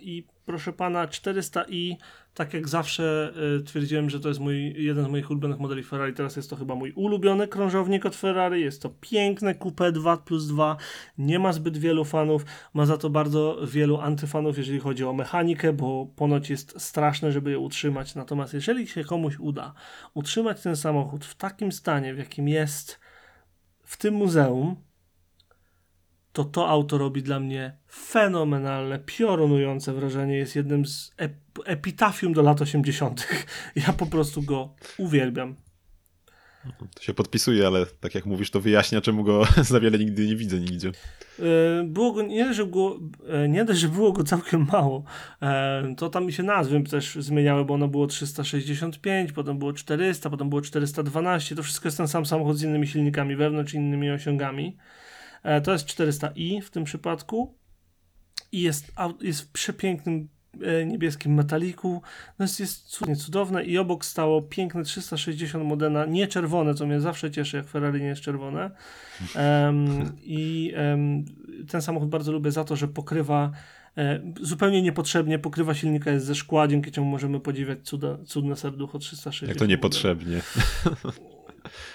I proszę pana, 400i, tak jak zawsze y, twierdziłem, że to jest mój, jeden z moich ulubionych modeli Ferrari, teraz jest to chyba mój ulubiony krążownik od Ferrari, jest to piękne Coupe 2 plus 2, nie ma zbyt wielu fanów, ma za to bardzo wielu antyfanów, jeżeli chodzi o mechanikę, bo ponoć jest straszne, żeby je utrzymać, natomiast jeżeli się komuś uda utrzymać ten samochód w takim stanie, w jakim jest w tym muzeum, to to auto robi dla mnie fenomenalne, piorunujące wrażenie. Jest jednym z ep- epitafium do lat 80. Ja po prostu go uwielbiam. To się podpisuje, ale tak jak mówisz, to wyjaśnia, czemu go za wiele nigdy nie widzę nigdzie. Yy, Było go, nie, że było, e, nie dość, że było go całkiem mało, e, to tam mi się nazwy też zmieniały, bo ono było 365, potem było 400, potem było 412, to wszystko jest ten sam samochód z innymi silnikami wewnątrz, innymi osiągami. E, To jest 400i w tym przypadku i jest, jest w przepięknym e, niebieskim metaliku. No jest, jest cudnie cudowne i obok stało piękne 360 Modena, nie czerwone, co mnie zawsze cieszy, jak Ferrari nie jest czerwone. Em, I em, ten samochód bardzo lubię za to, że pokrywa e, zupełnie niepotrzebnie, pokrywa silnika jest ze szkła, dzięki czemu możemy podziwiać cuda, cudne serducho 360. Jak to niepotrzebnie.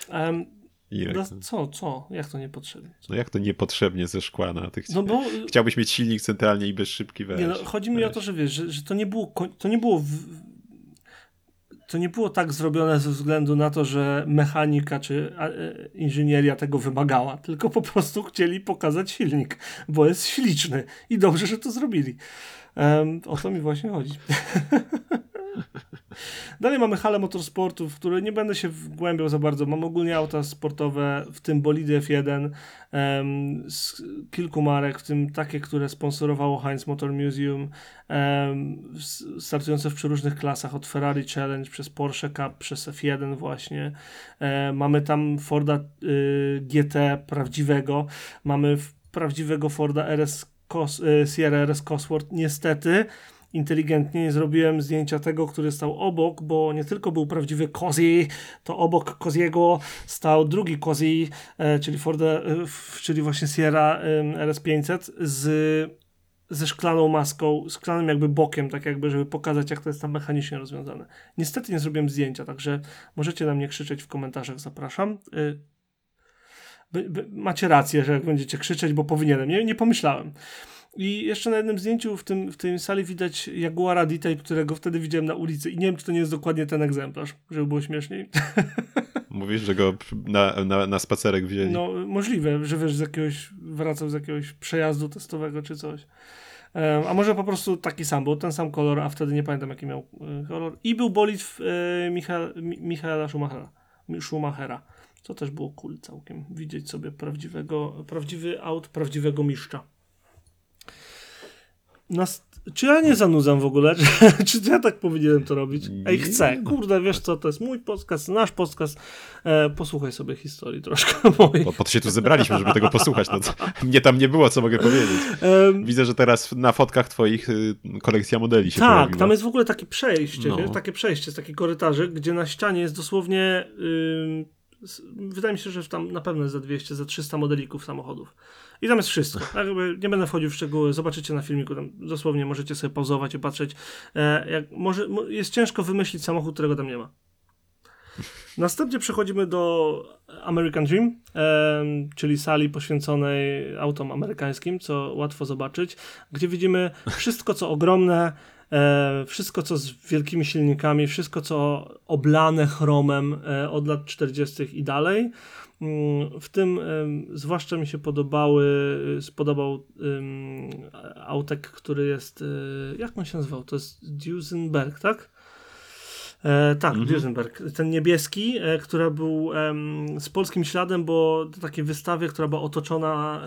Em, Irek. no, co, co? Jak to niepotrzebnie? No jak to niepotrzebnie ze szkła na tych... No bo Chciałbyś mieć silnik centralnie i bezszybki weź. Nie, no, chodzi mi o to, że wiesz, że, że to nie było, to nie było w, to nie było tak zrobione ze względu na to, że mechanika czy e, inżynieria tego wymagała, tylko po prostu chcieli pokazać silnik, bo jest śliczny i dobrze, że to zrobili. Um, o to mi właśnie chodzi. Dalej mamy halę motorsportu, w której nie będę się wgłębiał za bardzo. Mam ogólnie auta sportowe, w tym bolidy F1 um, z kilku marek, w tym takie, które sponsorowało Heinz Motor Museum, um, startujące w przeróżnych klasach, od Ferrari Challenge przez Porsche Cup, przez F1 właśnie. Um, mamy tam Forda y, GT prawdziwego, mamy prawdziwego Forda RS Cos, y, Sierra RS Cosworth. Niestety inteligentnie nie zrobiłem zdjęcia tego, który stał obok, bo nie tylko był prawdziwy Kozi, to obok Koziego stał drugi Kozi, e, czyli Ford, e, czyli właśnie Sierra RS500 z ze szklaną maską, szklanym jakby bokiem, tak jakby, żeby pokazać, jak to jest tam mechanicznie rozwiązane. Niestety nie zrobiłem zdjęcia, także możecie na mnie krzyczeć w komentarzach, zapraszam. By, by, macie rację, że jak będziecie krzyczeć, bo powinienem. Nie, nie pomyślałem. I jeszcze na jednym zdjęciu w, tym, w tej sali widać Jaguara D-Type, którego wtedy widziałem na ulicy. I nie wiem, czy to nie jest dokładnie ten egzemplarz, żeby było śmieszniej. Mówisz, że go na, na, na spacerek wzięli? No, możliwe, że wiesz, z jakiegoś, wracał z jakiegoś przejazdu testowego czy coś. A może po prostu taki sam, bo ten sam kolor, a wtedy nie pamiętam jaki miał y, kolor. I był bolid y, Micha, Michaela Schumachera. Schumachera. Co też było cool całkiem. Widzieć sobie prawdziwego, prawdziwy aut, prawdziwego mistrza. Nas... Czy ja nie zanudzam w ogóle? Czy, ja tak powinienem to robić? Ej, chcę. Kurde, wiesz co, to jest mój podcast, nasz podcast. E, posłuchaj sobie historii troszkę mojej. Po, po to się tu zebraliśmy, żeby tego posłuchać. No, mnie tam nie było, co mogę powiedzieć. Widzę, że teraz na fotkach twoich y, kolekcja modeli się Tak, pojawiła. tam jest w ogóle takie przejście, no. wiesz? takie przejście, jest taki korytarzyk, gdzie na ścianie jest dosłownie... Yy, wydaje mi się, że tam na pewno jest za 200, za 300 modelików samochodów. I tam jest wszystko. Jakby nie będę wchodził w szczegóły, zobaczycie na filmiku, tam dosłownie możecie sobie pauzować i patrzeć. E, jak może, jest ciężko wymyślić samochód, którego tam nie ma. Następnie przechodzimy do American Dream, czyli sali poświęconej autom amerykańskim, co łatwo zobaczyć, gdzie widzimy wszystko, co ogromne, e, wszystko, co z wielkimi silnikami, wszystko, co oblane chromem e, od lat 40. i dalej. Mm, w tym zwłaszcza mi się podobały, spodobał um, autek, który jest, y, jak on się nazywał? To jest Duesenberg, tak? E, tak, mhm. Duesenberg. Ten niebieski, e, który był z polskim śladem, bo to takiej wystawie, która była otoczona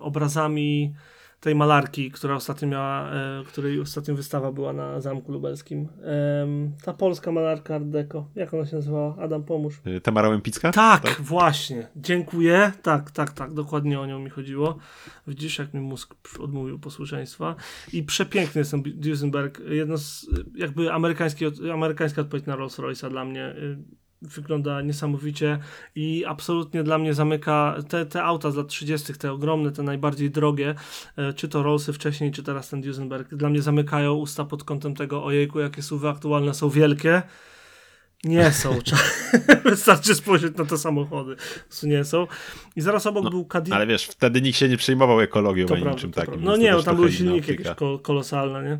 obrazami tej malarki, która ostatnio miała, e, której ostatnio wystawa była na Zamku Lubelskim. E, ta polska malarka Art Deco. Jak ona się nazywała? Adam, pomóż. E, Tamara Łępicka? Tak, tak, właśnie. Dziękuję. Tak, tak, tak. Dokładnie o nią mi chodziło. Widzisz, jak mi mózg odmówił posłuszeństwa. I przepiękny jest ten Duesenberg. Jedno z, jakby amerykański, amerykańska odpowiedź na Rolls Royce'a dla mnie y, wygląda niesamowicie i absolutnie dla mnie zamyka te, te auta z lat 30., te ogromne, te najbardziej drogie, e, czy to Rollsy wcześniej, czy teraz ten Duesenberg, dla mnie zamykają usta pod kątem tego, ojejku, jakie suwy aktualne są wielkie. Nie są. Wystarczy spojrzeć na te samochody. Nie są. I zaraz obok no, był Cadillac. Ale wiesz, wtedy nikt się nie przejmował ekologią ani niczym takim. No nie, tam były silniki jakieś kolosalne. Nie?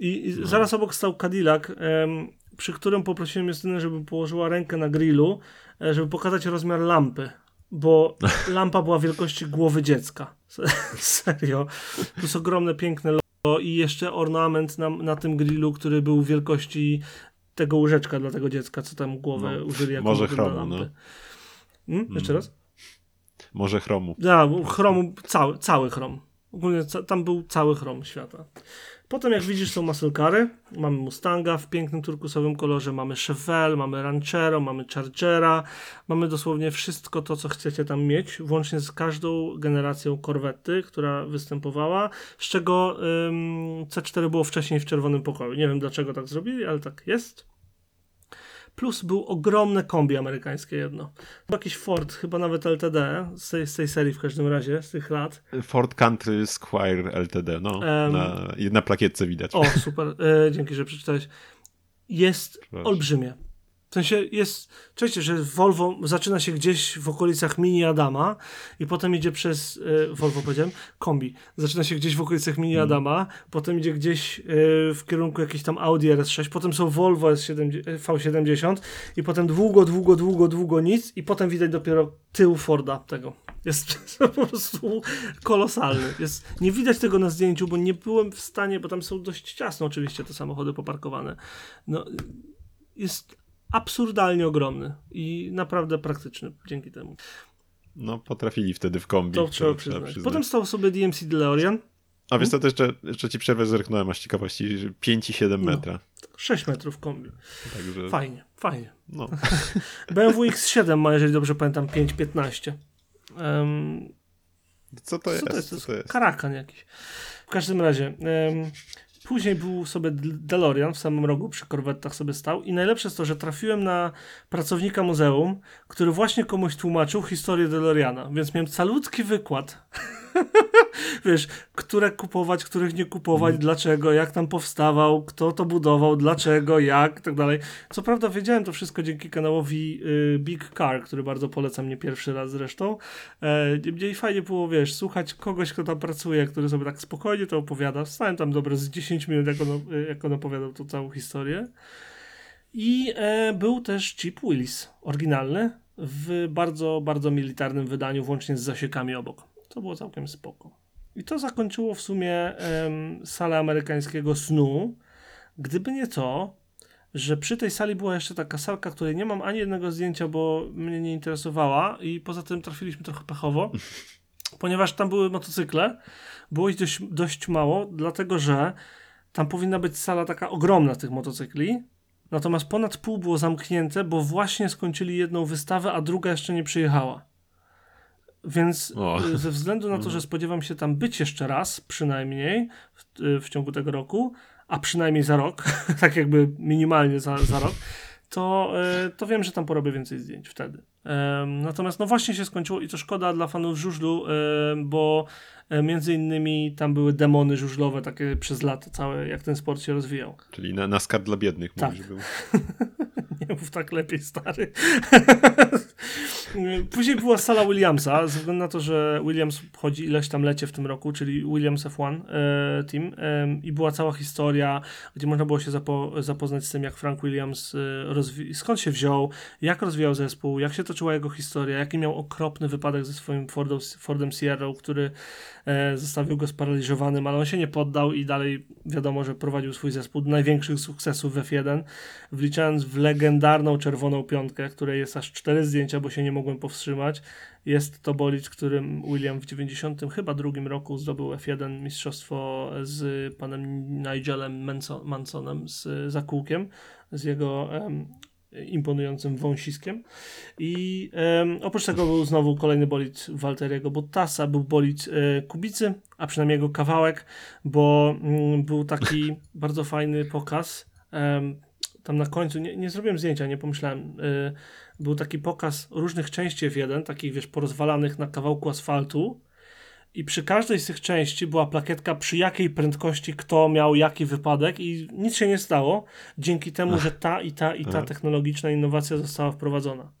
I, i no. zaraz obok stał Cadillac. Um, przy którym poprosiłem Justynę, żeby położyła rękę na grillu, e, żeby pokazać rozmiar lampy, bo lampa była wielkości głowy dziecka. Serio. Plus ogromne, piękne logo i jeszcze ornament na, na tym grillu, który był wielkości tego łóżeczka dla tego dziecka, co tam głowę no, użyli jako Może chromu, lampy. no. Hmm? Jeszcze raz? Może chromu. Ja, chromu, cały, cały chrom. Ogólnie ca tam był cały chrom świata. Potem jak widzisz są muscle mamy Mustanga w pięknym turkusowym kolorze, mamy Chevelle, mamy Ranchero, mamy Chargera, mamy dosłownie wszystko to, co chcecie tam mieć, włącznie z każdą generacją Corvette, która występowała, z czego ym, C4 było wcześniej w czerwonym pokoju. Nie wiem dlaczego tak zrobili, ale tak jest. Plus był ogromne kombi amerykańskie jedno. Jakiś Ford, chyba nawet LTD, z tej, z tej serii w każdym razie, z tych lat. Ford Country Squire LTD, no. Um, na, na plakietce widać. O, super, e, dzięki, że przeczytałeś. Jest Proszę. olbrzymie. W sensie jest, oczywiście, że Volvo zaczyna się gdzieś w okolicach Mini Adama i potem idzie przez, e, Volvo powiedziałem, kombi, zaczyna się gdzieś w okolicach Mini Mhm. Adama, potem idzie gdzieś e, w kierunku jakiejś tam Audi RS6, potem są Volvo S7, V70 i potem długo, długo, długo, długo nic i potem widać dopiero tył Forda tego. Jest po prostu kolosalny. Jest, nie widać tego na zdjęciu, bo nie byłem w stanie, bo tam są dość ciasno oczywiście te samochody poparkowane. No, jest absurdalnie ogromny i naprawdę praktyczny dzięki temu. No, potrafili wtedy w kombi. To trzeba przyznać. Potem stał sobie DMC DeLorean, A wiesz co, to jeszcze, jeszcze ci przerwę zerknąłem, aż ciekawości, że 5,7 No. metra. 6 metrów kombi. Także, Fajnie, fajnie. no. BMW X7 ma, jeżeli dobrze pamiętam, 5,15. Um, Co to jest? co to jest? Co To jest jest? karakan jakiś. W każdym razie, em, później był sobie DeLorean w samym rogu przy korwettach sobie stał i najlepsze jest to, że trafiłem na pracownika muzeum, który właśnie komuś tłumaczył historię DeLoreana, więc miałem calutki wykład. Wiesz, które kupować, których nie kupować, Mhm. dlaczego, jak tam powstawał, kto to budował, dlaczego, jak, i tak dalej. Co prawda wiedziałem to wszystko dzięki kanałowi y, Big Car, który bardzo polecam, nie pierwszy raz zresztą. E, Niemniej fajnie było, wiesz, słuchać kogoś, kto tam pracuje, który sobie tak spokojnie to opowiada. Stałem tam dobre z 10 minut, jak on, y, jak on opowiadał tą całą historię. I e, był też Chip Willis, oryginalny, w bardzo, bardzo militarnym wydaniu, włącznie z zasiekami obok. To było całkiem spoko. I to zakończyło w sumie em, salę amerykańskiego snu. Gdyby nie to, że przy tej sali była jeszcze taka salka, której nie mam ani jednego zdjęcia, bo mnie nie interesowała i poza tym trafiliśmy trochę pechowo, ponieważ tam były motocykle, było ich dość, dość mało, dlatego że tam powinna być sala taka ogromna tych motocykli, natomiast ponad pół było zamknięte, bo właśnie skończyli jedną wystawę, a druga jeszcze nie przyjechała. Więc O. y, ze względu na to, że spodziewam się tam być jeszcze raz, przynajmniej w, y, w ciągu tego roku, a przynajmniej za rok, tak jakby minimalnie za, za rok, to, y, to wiem, że tam porobię więcej zdjęć wtedy. Natomiast no właśnie się skończyło i to szkoda dla fanów żużlu, bo e, między innymi tam były demony żużlowe takie przez lata całe, jak ten sport się rozwijał. Czyli na, na skat dla biednych Tak. mówisz, był. Nie mów tak lepiej, stary. Później była sala Williamsa, ze względu na to, że Williams chodzi ileś tam lecie w tym roku, czyli Williams F1 e, Team e, i była cała historia, gdzie można było się zapo zapoznać z tym, jak Frank Williams e, skąd się wziął, jak rozwijał zespół, jak się toczyła jego historia, jaki miał okropny wypadek ze swoim Fordem, Fordem Sierra, który e, zostawił go sparaliżowanym, ale on się nie poddał i dalej wiadomo, że prowadził swój zespół do największych sukcesów w F1, wliczając w legendarną czerwoną piątkę, której jest aż cztery zdjęcia, bo się nie mogłem powstrzymać. Jest to bolid, którym William w 90 chyba drugim roku zdobył F1 mistrzostwo z panem Nigelem Manso- Mansonem z zakółkiem, z jego em, imponującym wąsiskiem. I em, oprócz tego był znowu kolejny bolid Walteriego Bottasa, był bolid e, Kubicy, a przynajmniej jego kawałek, bo mm, był taki bardzo fajny pokaz. em, tam na końcu, nie, nie zrobiłem zdjęcia, nie pomyślałem. y, był taki pokaz różnych części F1, takich wiesz, porozwalanych na kawałku asfaltu. I przy każdej z tych części była plakietka, przy jakiej prędkości kto miał jaki wypadek, i nic się nie stało, dzięki temu, że ta i ta i ta Aha. technologiczna innowacja została wprowadzona.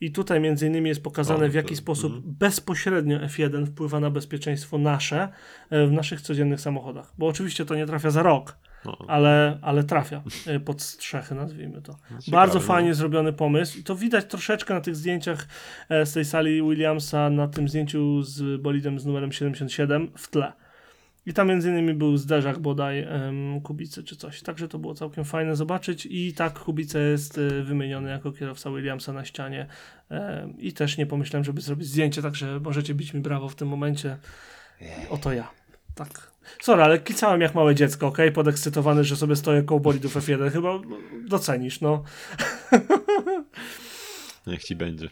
I tutaj między innymi jest pokazane, O, w jaki to- sposób mhm. bezpośrednio F1 wpływa na bezpieczeństwo nasze e, w naszych codziennych samochodach. Bo oczywiście to nie trafia za rok, ale, ale trafia e, pod strzechy, nazwijmy to. ciekawe, Bardzo no. fajnie zrobiony pomysł i to widać troszeczkę na tych zdjęciach e, z tej sali Williamsa, na tym zdjęciu z bolidem z numerem 77 w tle. I tam między innymi był zderzak bodaj em, Kubicy czy coś. Także to było całkiem fajne zobaczyć i tak Kubica jest e, wymieniony jako kierowca Williamsa na ścianie i też nie pomyślałem, żeby zrobić zdjęcie, także możecie bić mi brawo w tym momencie. Oto ja. Tak. Sorry, ale kicałem jak małe dziecko, ok? Podekscytowany, że sobie stoję koło bolidów F1. Chyba docenisz, no. Niech ci będzie.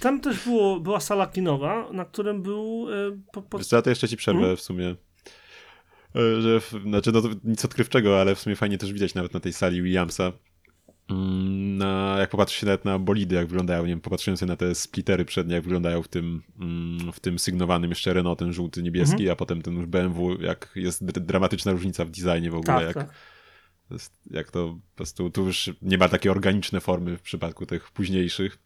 Tam też było, była sala kinowa, na którym był e, po, po, Wiesz co, to jeszcze ci przerwę Mhm. w sumie. E, Że, znaczy, no to nic odkrywczego, ale w sumie fajnie też widać nawet na tej sali Williamsa. Mm, Na, jak popatrzy się nawet na bolidy, jak wyglądają, nie wiem, popatrzyłem sobie na te splittery przednie, jak wyglądają w tym, mm, w tym sygnowanym jeszcze Renault, ten żółty, niebieski, Mhm. a potem ten już BMW, jak jest dr- dramatyczna różnica w designie w ogóle, tak, jak, tak. Jak to po prostu tu już nie ma takiej organicznej formy w przypadku tych późniejszych.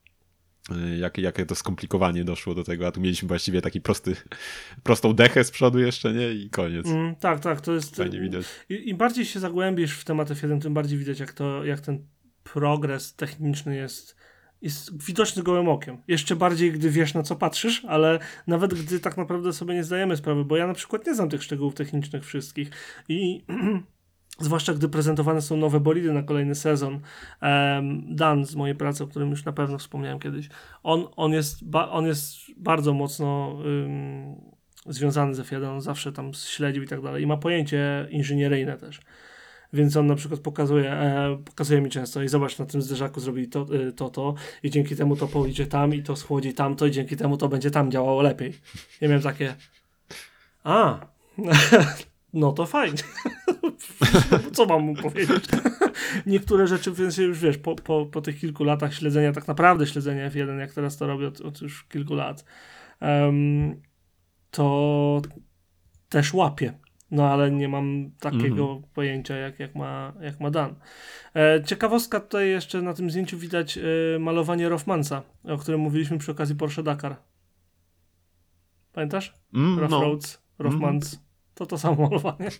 Y, jak, jakie to skomplikowanie doszło do tego, a tu mieliśmy właściwie taki prosty, prostą dechę z przodu jeszcze, nie? I koniec. Mm, tak, tak, to jest... Fajnie widać. Im bardziej się zagłębisz w temat F1, tym bardziej widać, jak, to, jak ten progres techniczny jest, jest widoczny gołym okiem. Jeszcze bardziej, gdy wiesz, na co patrzysz, ale nawet gdy tak naprawdę sobie nie zdajemy sprawy, bo ja na przykład nie znam tych szczegółów technicznych wszystkich i zwłaszcza gdy prezentowane są nowe bolidy na kolejny sezon. Um, Dan z mojej pracy, o którym już na pewno wspomniałem kiedyś, on, on, jest, ba, on jest bardzo mocno um, związany z F1, on zawsze tam śledził i tak dalej i ma pojęcie inżynieryjne też. Więc on na przykład pokazuje, e, pokazuje mi często i zobacz, na tym zderzaku zrobili to, y, to, to i dzięki temu to pójdzie tam i to schłodzi tamto i dzięki temu to będzie tam działało lepiej. Ja miałem takie a, no to fajnie. Co mam mu powiedzieć? Niektóre rzeczy, więc już wiesz, po, po, po tych kilku latach śledzenia, tak naprawdę śledzenia F1, jak teraz to robię od, od już kilku lat, um, to też łapię. No ale nie mam takiego mm. pojęcia, jak, jak, ma, jak ma Dan. E, ciekawostka tutaj jeszcze na tym zdjęciu widać e, malowanie Rothmansa, o którym mówiliśmy przy okazji Porsche Dakar. Pamiętasz? Mm, Rough no. Roads, Rothmans. Mm. To to samo malowanie.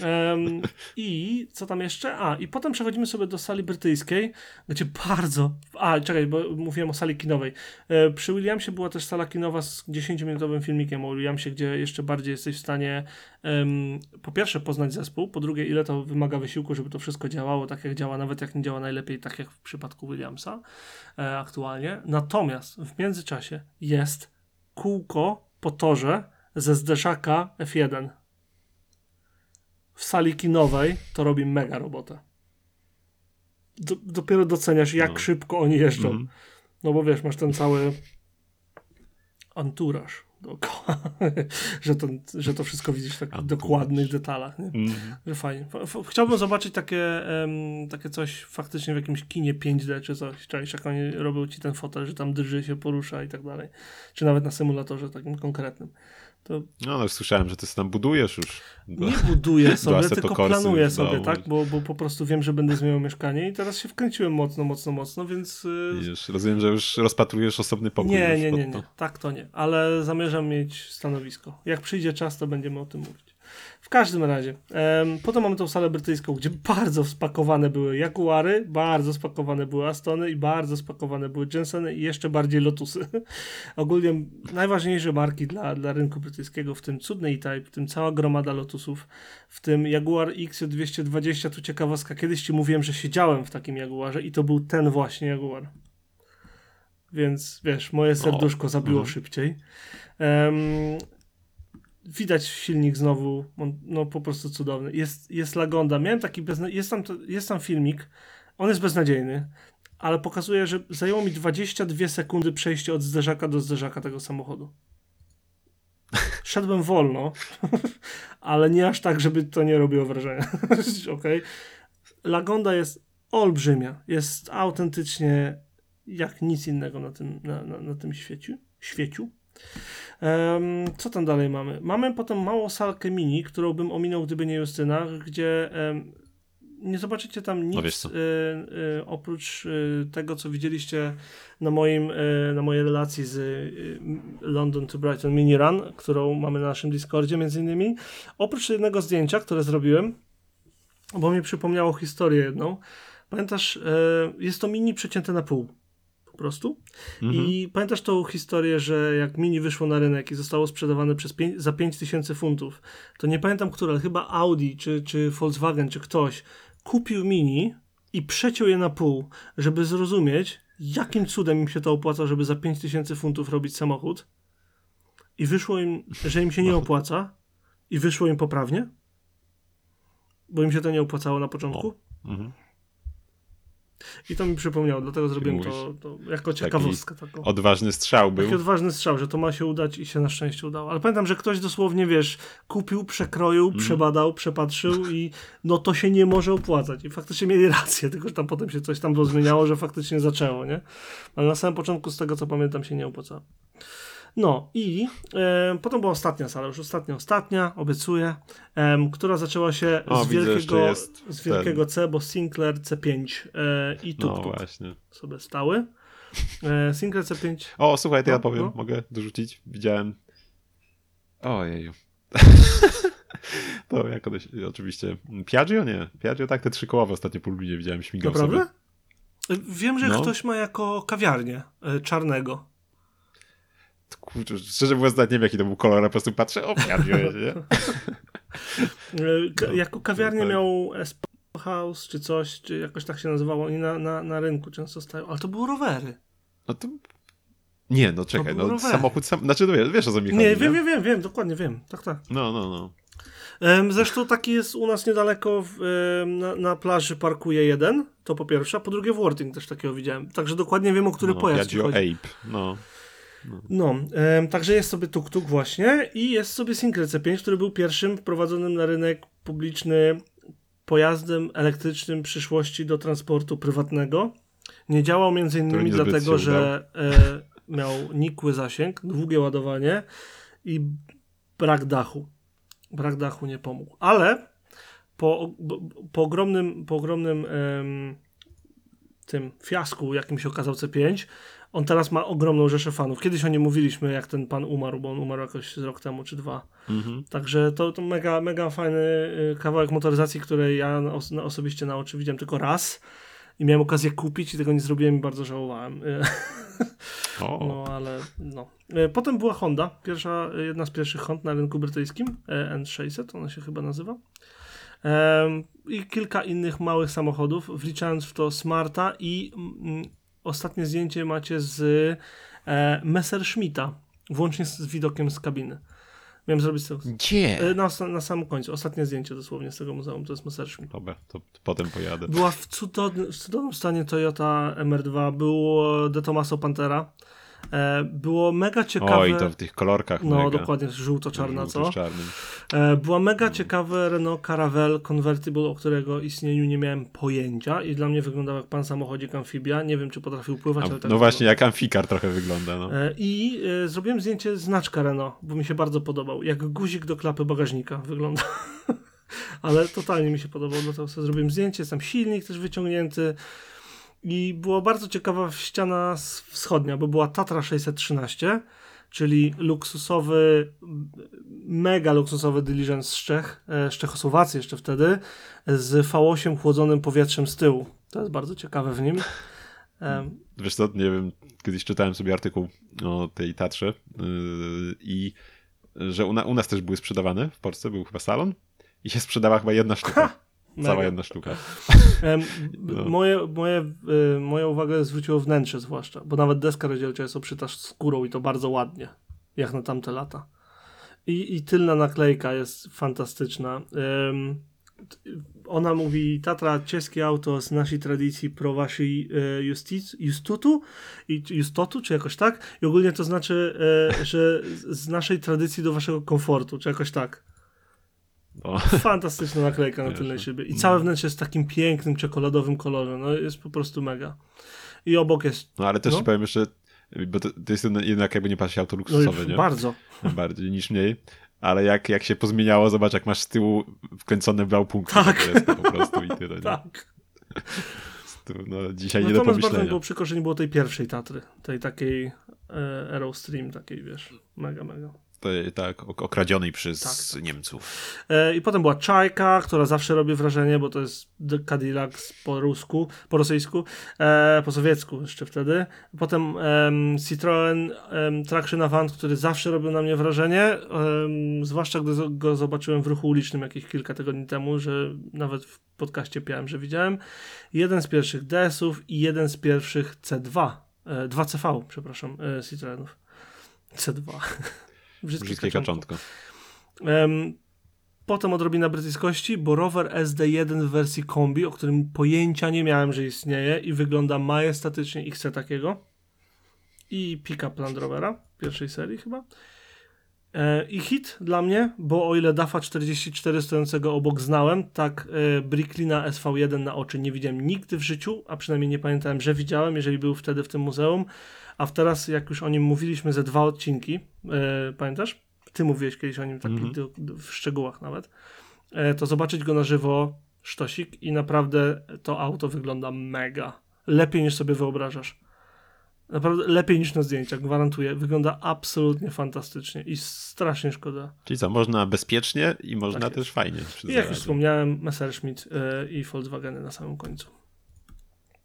Um, I co tam jeszcze? A, i potem przechodzimy sobie do sali brytyjskiej, gdzie bardzo. A, czekaj, bo mówiłem o sali kinowej. E, przy Williamsie była też sala kinowa z 10-minutowym filmikiem o Williamsie, gdzie jeszcze bardziej jesteś w stanie um, po pierwsze poznać zespół, po drugie, ile to wymaga wysiłku, żeby to wszystko działało tak, jak działa, nawet jak nie działa najlepiej, tak jak w przypadku Williamsa e, aktualnie. Natomiast w międzyczasie jest kółko po torze ze zderzaka F1 w sali kinowej, to robi mega robotę. Do, dopiero doceniasz, jak no. szybko oni jeżdżą. Mm. No bo wiesz, masz ten cały anturaż dookoła, że, to, że to wszystko widzisz w takich dokładnych detalach. Nie? Mm. Że fajnie. Chciałbym zobaczyć takie, um, takie coś faktycznie w jakimś kinie 5D czy coś. Czaisz, jak oni robią ci ten fotel, że tam drży się, porusza i tak dalej. Czy nawet na symulatorze takim konkretnym. To... No, ale słyszałem, że ty tam budujesz już. Do, nie buduję sobie, tylko planuję sobie, tak? Bo, bo po prostu wiem, że będę zmieniał mieszkanie i teraz się wkręciłem mocno, mocno, mocno, więc... Widzisz, rozumiem, że już rozpatrujesz osobny pokój. Nie, nie, nie, nie, tak to nie, ale zamierzam mieć stanowisko. Jak przyjdzie czas, to będziemy o tym mówić. W każdym razie, um, potem mamy tą salę brytyjską, gdzie bardzo spakowane były Jaguary, bardzo spakowane były Astony i bardzo spakowane były Jenseny i jeszcze bardziej Lotusy. Ogólnie najważniejsze marki dla, dla rynku brytyjskiego, w tym cudny E-Type, w tym cała gromada Lotusów, w tym Jaguar X220, tu ciekawostka, kiedyś ci mówiłem, że siedziałem w takim Jaguarze i to był ten właśnie Jaguar. Więc wiesz, moje serduszko zabiło mm. szybciej. Um, widać silnik znowu, no po prostu cudowny. Jest, jest Lagonda. Miałem taki bezna... jest, tam, jest tam filmik, on jest beznadziejny, ale pokazuje, że zajęło mi 22 sekundy przejście od zderzaka do zderzaka tego samochodu. Szedłem wolno, ale nie aż tak, żeby to nie robiło wrażenia. okay. Lagonda jest olbrzymia. Jest autentycznie jak nic innego na tym, na, na, na tym świeciu. świeciu. Co tam dalej mamy? Mamy potem małą salkę mini, którą bym ominął, gdyby nie Justyna, gdzie nie zobaczycie tam nic no y, y, oprócz y, tego, co widzieliście na, moim, na mojej relacji z London to Brighton Mini Run, którą mamy na naszym Discordzie między innymi. Oprócz jednego zdjęcia, które zrobiłem, bo mi przypomniało historię jedną. Pamiętasz, jest to mini przecięte na pół po prostu. Mhm. I pamiętasz tą historię, że jak Mini wyszło na rynek i zostało sprzedawane przez pięć, za 5000 funtów, to nie pamiętam które, ale chyba Audi czy, czy Volkswagen czy ktoś kupił Mini i przeciął je na pół, żeby zrozumieć, jakim cudem im się to opłaca, żeby za 5000 funtów robić samochód. I wyszło im, że im się nie opłaca. I wyszło im poprawnie. Bo im się to nie opłacało na początku. Mhm. I to mi przypomniało, dlatego zrobiłem to, to, jako ciekawostkę. Taką. Odważny strzał był. Taki odważny strzał, że to ma się udać i się na szczęście udało. Ale pamiętam, że ktoś dosłownie, wiesz, kupił, przekroił, mm. przebadał, przepatrzył i no to się nie może opłacać. I faktycznie mieli rację, tylko że tam potem się coś tam zmieniało, że faktycznie zaczęło, nie? Ale na samym początku, z tego co pamiętam, się nie opłacało. No i e, potem była ostatnia sala, już ostatnia, ostatnia, obiecuję, em, która zaczęła się O, z widzę, wielkiego, z wielkiego C, bo Sinclair C5 e, i No Tuk właśnie. sobie stały. E, Sinclair C5 O, słuchaj, to ja No, powiem, no. mogę dorzucić. Widziałem. Ojeju. to jak one się, oczywiście. Piaggio nie. Piaggio tak, te trzy kołowe ostatnio Lublinie widziałem, śmigał Naprawdę? sobie. E, Wiem, że No. ktoś ma jako kawiarnię e, czarnego. Kurczę, szczerze mówiąc, nawet nie wiem jaki to był kolor, a po prostu patrzę, o jest, nie? E, jako kawiarnię miał Espresso House czy coś, czy jakoś tak się nazywało. Oni na, na, na rynku często stają, ale to były rowery. No to... Nie, no czekaj, no rower. samochód sam... Znaczy, no wiesz, o co mi chodzi, Nie, wiem, wiem, wiem, wiem, dokładnie wiem. Tak, tak. No, no, no. Zresztą taki jest u nas niedaleko w, na, na plaży parkuje jeden, to po pierwsze, a po drugie w Worting też takiego widziałem. Także dokładnie wiem, o który no, pojazd chodzi. Ape, no. No, em, także jest sobie tuk-tuk właśnie i jest sobie Sinclair C5, który był pierwszym wprowadzonym na rynek publiczny pojazdem elektrycznym przyszłości do transportu prywatnego. Nie działał między innymi dlatego, że e, miał nikły zasięg, długie ładowanie i brak dachu. Brak dachu nie pomógł. Ale po, po ogromnym, po ogromnym em, tym fiasku, jakim się okazał C5, on teraz ma ogromną rzeszę fanów. Kiedyś o nim mówiliśmy, jak ten pan umarł, bo on umarł jakoś z rok temu czy dwa. Mhm. Także to, to mega, mega fajny y, kawałek motoryzacji, której ja osobiście na oczy widziałem tylko raz i miałem okazję kupić i tego nie zrobiłem i bardzo żałowałem. O, No ale no. Y, Potem była Honda, pierwsza, y, jedna z pierwszych Hond na rynku brytyjskim, e, N600 ona się chyba nazywa. I kilka innych małych samochodów, wliczając w to Smarta i mm, ostatnie zdjęcie macie z e, Messerschmitta, włącznie z widokiem z kabiny. Miałem zrobić to Gdzie? e, na, na samym końcu, ostatnie zdjęcie dosłownie z tego muzeum, to jest Messerschmitt. Dobra, to, to potem pojadę. Była w cudownym, w cudownym stanie Toyota MR2, było De Tomaso Pantera, e, było mega ciekawe... Oj, to w tych kolorkach No, mega. dokładnie, żółto-czarna, co? E, była mega ciekawe Renault Caravelle Convertible, o którego istnieniu nie miałem pojęcia i dla mnie wyglądał jak pan samochodzik amfibia. Nie wiem, czy potrafił pływać, ale tak no właśnie, jak Amfikar trochę wygląda, no. E, I e, zrobiłem zdjęcie znaczka Renault, bo mi się bardzo podobał. Jak guzik do klapy bagażnika wygląda. ale totalnie mi się podobał, dlatego sobie zrobiłem zdjęcie. Jest tam silnik też wyciągnięty. I była bardzo ciekawa ściana wschodnia, bo była Tatra 613, czyli luksusowy, mega luksusowy Diligence z Czech, e, z Czechosłowacji jeszcze wtedy, z V8 chłodzonym powietrzem z tyłu. To jest bardzo ciekawe w nim. Em, Wiesz co, nie wiem, kiedyś czytałem sobie artykuł o tej Tatrze yy, i że u, na, u nas też były sprzedawane w Polsce, był chyba salon i się sprzedała chyba jedna sztuka. Cała mega. jedna sztuka. No. moje, moje, y, moją uwagę zwróciło wnętrze zwłaszcza, bo nawet deska rozdzielcza jest obszyta skórą i to bardzo ładnie, jak na tamte lata. I, i tylna naklejka jest fantastyczna. Ona mówi, Tatra, czeskie auto z naszej tradycji pro waszej justic, justutu, i, justotu, czy jakoś tak. I ogólnie to znaczy, e, że z naszej tradycji do waszego komfortu, czy jakoś tak. No. Fantastyczna naklejka na tylnej no. szybie. I całe wnętrze jest takim pięknym, czekoladowym kolorze. No jest po prostu mega. I obok jest. no ale też No. ci powiem jeszcze, bo to, to jest jednak jakby nie patrzeć auto No luksusowe, i nie? bardzo. Bardziej niż mniej. Ale jak, jak się pozmieniało, zobacz, jak masz z tyłu wkręcone blaupunkty. Tak. to jest to po prostu i tyle. nie? Tak. No, dzisiaj nie do Natomiast bardzo mi pomyślenia. było przykro, że nie było tej pierwszej Tatry. Tej takiej e, Aerostream, takiej wiesz. Mega, mega. Tak, ok- okradzionej przez Tak. Niemców. E, I potem była Czajka, która zawsze robi wrażenie, bo to jest Cadillac po rusku, po rosyjsku, e, po sowiecku jeszcze wtedy. Potem em, Citroen em, Traction Avant, który zawsze robił na mnie wrażenie, em, zwłaszcza gdy go zobaczyłem w ruchu ulicznym jakieś kilka tygodni temu, że nawet w podcaście piałem, że widziałem. Jeden z pierwszych DS-ów i jeden z pierwszych C2, e, 2CV, przepraszam, e, Citroenów. C2. Brzydkie Brzydkie kaczątko. kaczątko. Em, potem odrobina brytyjskości, bo rower SD1 w wersji kombi, o którym pojęcia nie miałem, że istnieje i wygląda majestatycznie i chcę takiego. I pick-up Land Rovera pierwszej serii chyba. E, I hit dla mnie, bo o ile Dafa 44 stojącego obok znałem, tak e, Bricklina SV1 na oczy nie widziałem nigdy w życiu, a przynajmniej nie pamiętałem, że widziałem, jeżeli był wtedy w tym muzeum. A teraz, jak już o nim mówiliśmy, ze dwa odcinki, e, pamiętasz? Ty mówiłeś kiedyś o nim tak do, do, w szczegółach nawet. E, to zobaczyć go na żywo sztosik i naprawdę to auto wygląda mega. Lepiej niż sobie wyobrażasz. Naprawdę lepiej niż na zdjęciach, gwarantuję. Wygląda absolutnie fantastycznie i strasznie szkoda. Czyli co, można bezpiecznie i można Tak też fajnie. I jak już wspomniałem, Messerschmitt y, i Volkswageny na samym końcu.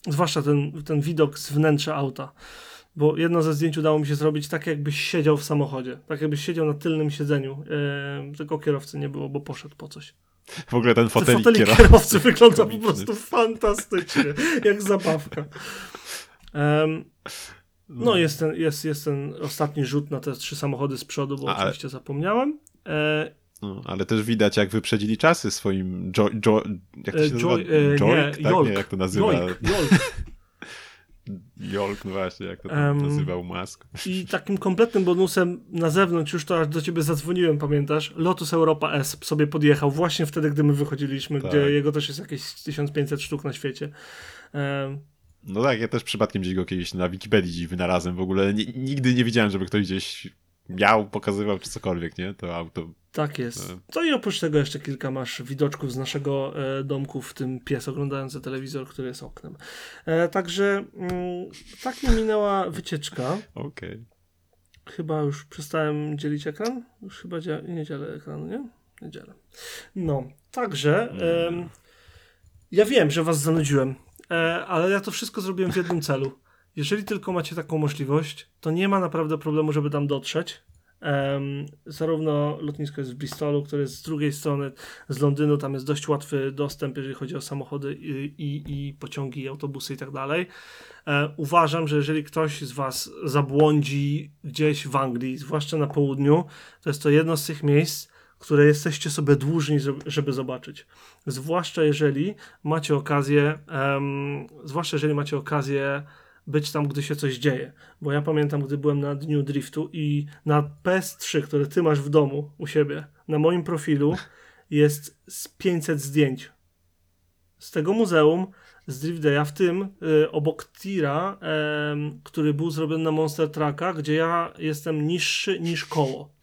Zwłaszcza ten, ten widok z wnętrza auta. Bo jedno ze zdjęć udało mi się zrobić tak, jakbyś siedział w samochodzie. Tak, jakbyś siedział na tylnym siedzeniu. y, tylko kierowcy nie było, bo poszedł po coś. W ogóle ten fotelik, fotelik kierow- kierowcy wygląda po komiczny. prostu fantastycznie. Jak zabawka. Em, no, jest ten, jest, jest ten ostatni rzut na te trzy samochody z przodu, bo ale- oczywiście zapomniałem. E, No, ale też widać, jak wyprzedzili czasy swoim jo, jo, jak to E, się nazywa? Joy- e, Joik? nie, tak, Jolk. nie, jak to nazywa? Jolk. Jolk, no właśnie, jak to Em, nazywał Musk. I takim kompletnym bonusem na zewnątrz, już to aż do ciebie zadzwoniłem, pamiętasz? Lotus Europa S sobie podjechał właśnie wtedy, gdy my wychodziliśmy, Tak. gdzie jego też jest jakieś 1500 sztuk na świecie. Em, No tak, ja też przypadkiem gdzieś go kiedyś na Wikipedii wynalazłem. W ogóle ni- nigdy nie widziałem, żeby ktoś gdzieś miał, pokazywał czy cokolwiek, nie? To auto. tak jest. E. To i oprócz tego jeszcze kilka masz widoczków z naszego e, domku, w tym pies oglądający telewizor, który jest oknem. E, także mm, tak mi minęła wycieczka. Okej. Chyba już przestałem dzielić ekran? Już chyba dzia- nie dzielę ekranu, nie? Nie dzielę. No, także em, ja wiem, że was zanudziłem, e, ale ja to wszystko zrobiłem w jednym celu. Jeżeli tylko macie taką możliwość, to nie ma naprawdę problemu, żeby tam dotrzeć. Em, zarówno lotnisko jest w Bristolu, które jest z drugiej strony z Londynu, tam jest dość łatwy dostęp, jeżeli chodzi o samochody i, i, i pociągi, i autobusy i tak dalej. E, uważam, że jeżeli ktoś z Was zabłądzi gdzieś w Anglii, zwłaszcza na południu, to jest to jedno z tych miejsc, które jesteście sobie dłużni, żeby- zobaczyć. Zwłaszcza jeżeli macie okazję, em, zwłaszcza jeżeli macie okazję być tam, gdy się coś dzieje. Bo ja pamiętam, gdy byłem na dniu driftu i na PS3, które ty masz w domu u siebie, na moim profilu jest z 500 zdjęć z tego muzeum, z Drift Day'a, w tym y, obok tira, em, który był zrobiony na Monster Trucka, gdzie ja jestem niższy niż koło.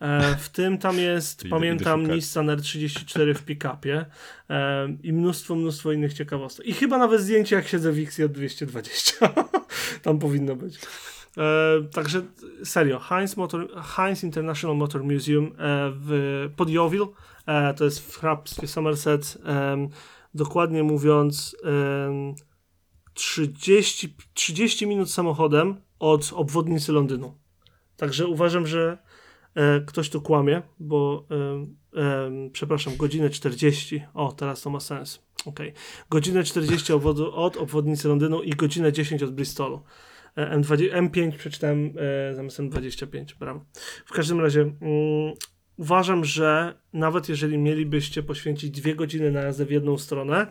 E, w tym tam jest, pamiętam. Nissan R34 w pick-upie em, i mnóstwo, mnóstwo innych ciekawostek. I chyba nawet zdjęcie, jak siedzę w XJ 220. tam powinno być. E, także serio, Heinz, Motor, Heinz International Motor Museum e, w, pod Yeovil, e, to jest w hrabstwie Somerset, dokładnie mówiąc em, 30, 30 minut samochodem od obwodnicy Londynu. Także uważam, że e, ktoś tu kłamie, bo em, em, przepraszam, godzinę 40. O, teraz to ma sens. Okej. Godzinę 40 obwodu, od obwodnicy Londynu i godzinę 10 od Bristolu. E, M20, M5 przeczytałem e, zamiast M25. Brawo. W każdym razie mm, uważam, że nawet jeżeli mielibyście poświęcić dwie godziny na jazdę w jedną stronę,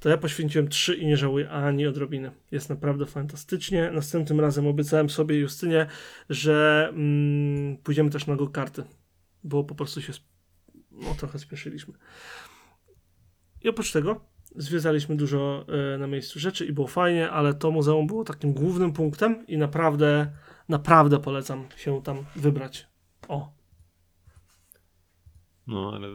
to ja poświęciłem trzy i nie żałuję ani odrobiny. Jest naprawdę fantastycznie. Następnym razem obiecałem sobie Justynie, że mm, pójdziemy też na go karty, bo po prostu się no, trochę spieszyliśmy. I oprócz tego zwiedzaliśmy dużo e, na miejscu rzeczy i było fajnie, ale to muzeum było takim głównym punktem i naprawdę, naprawdę polecam się tam wybrać. O, No, ale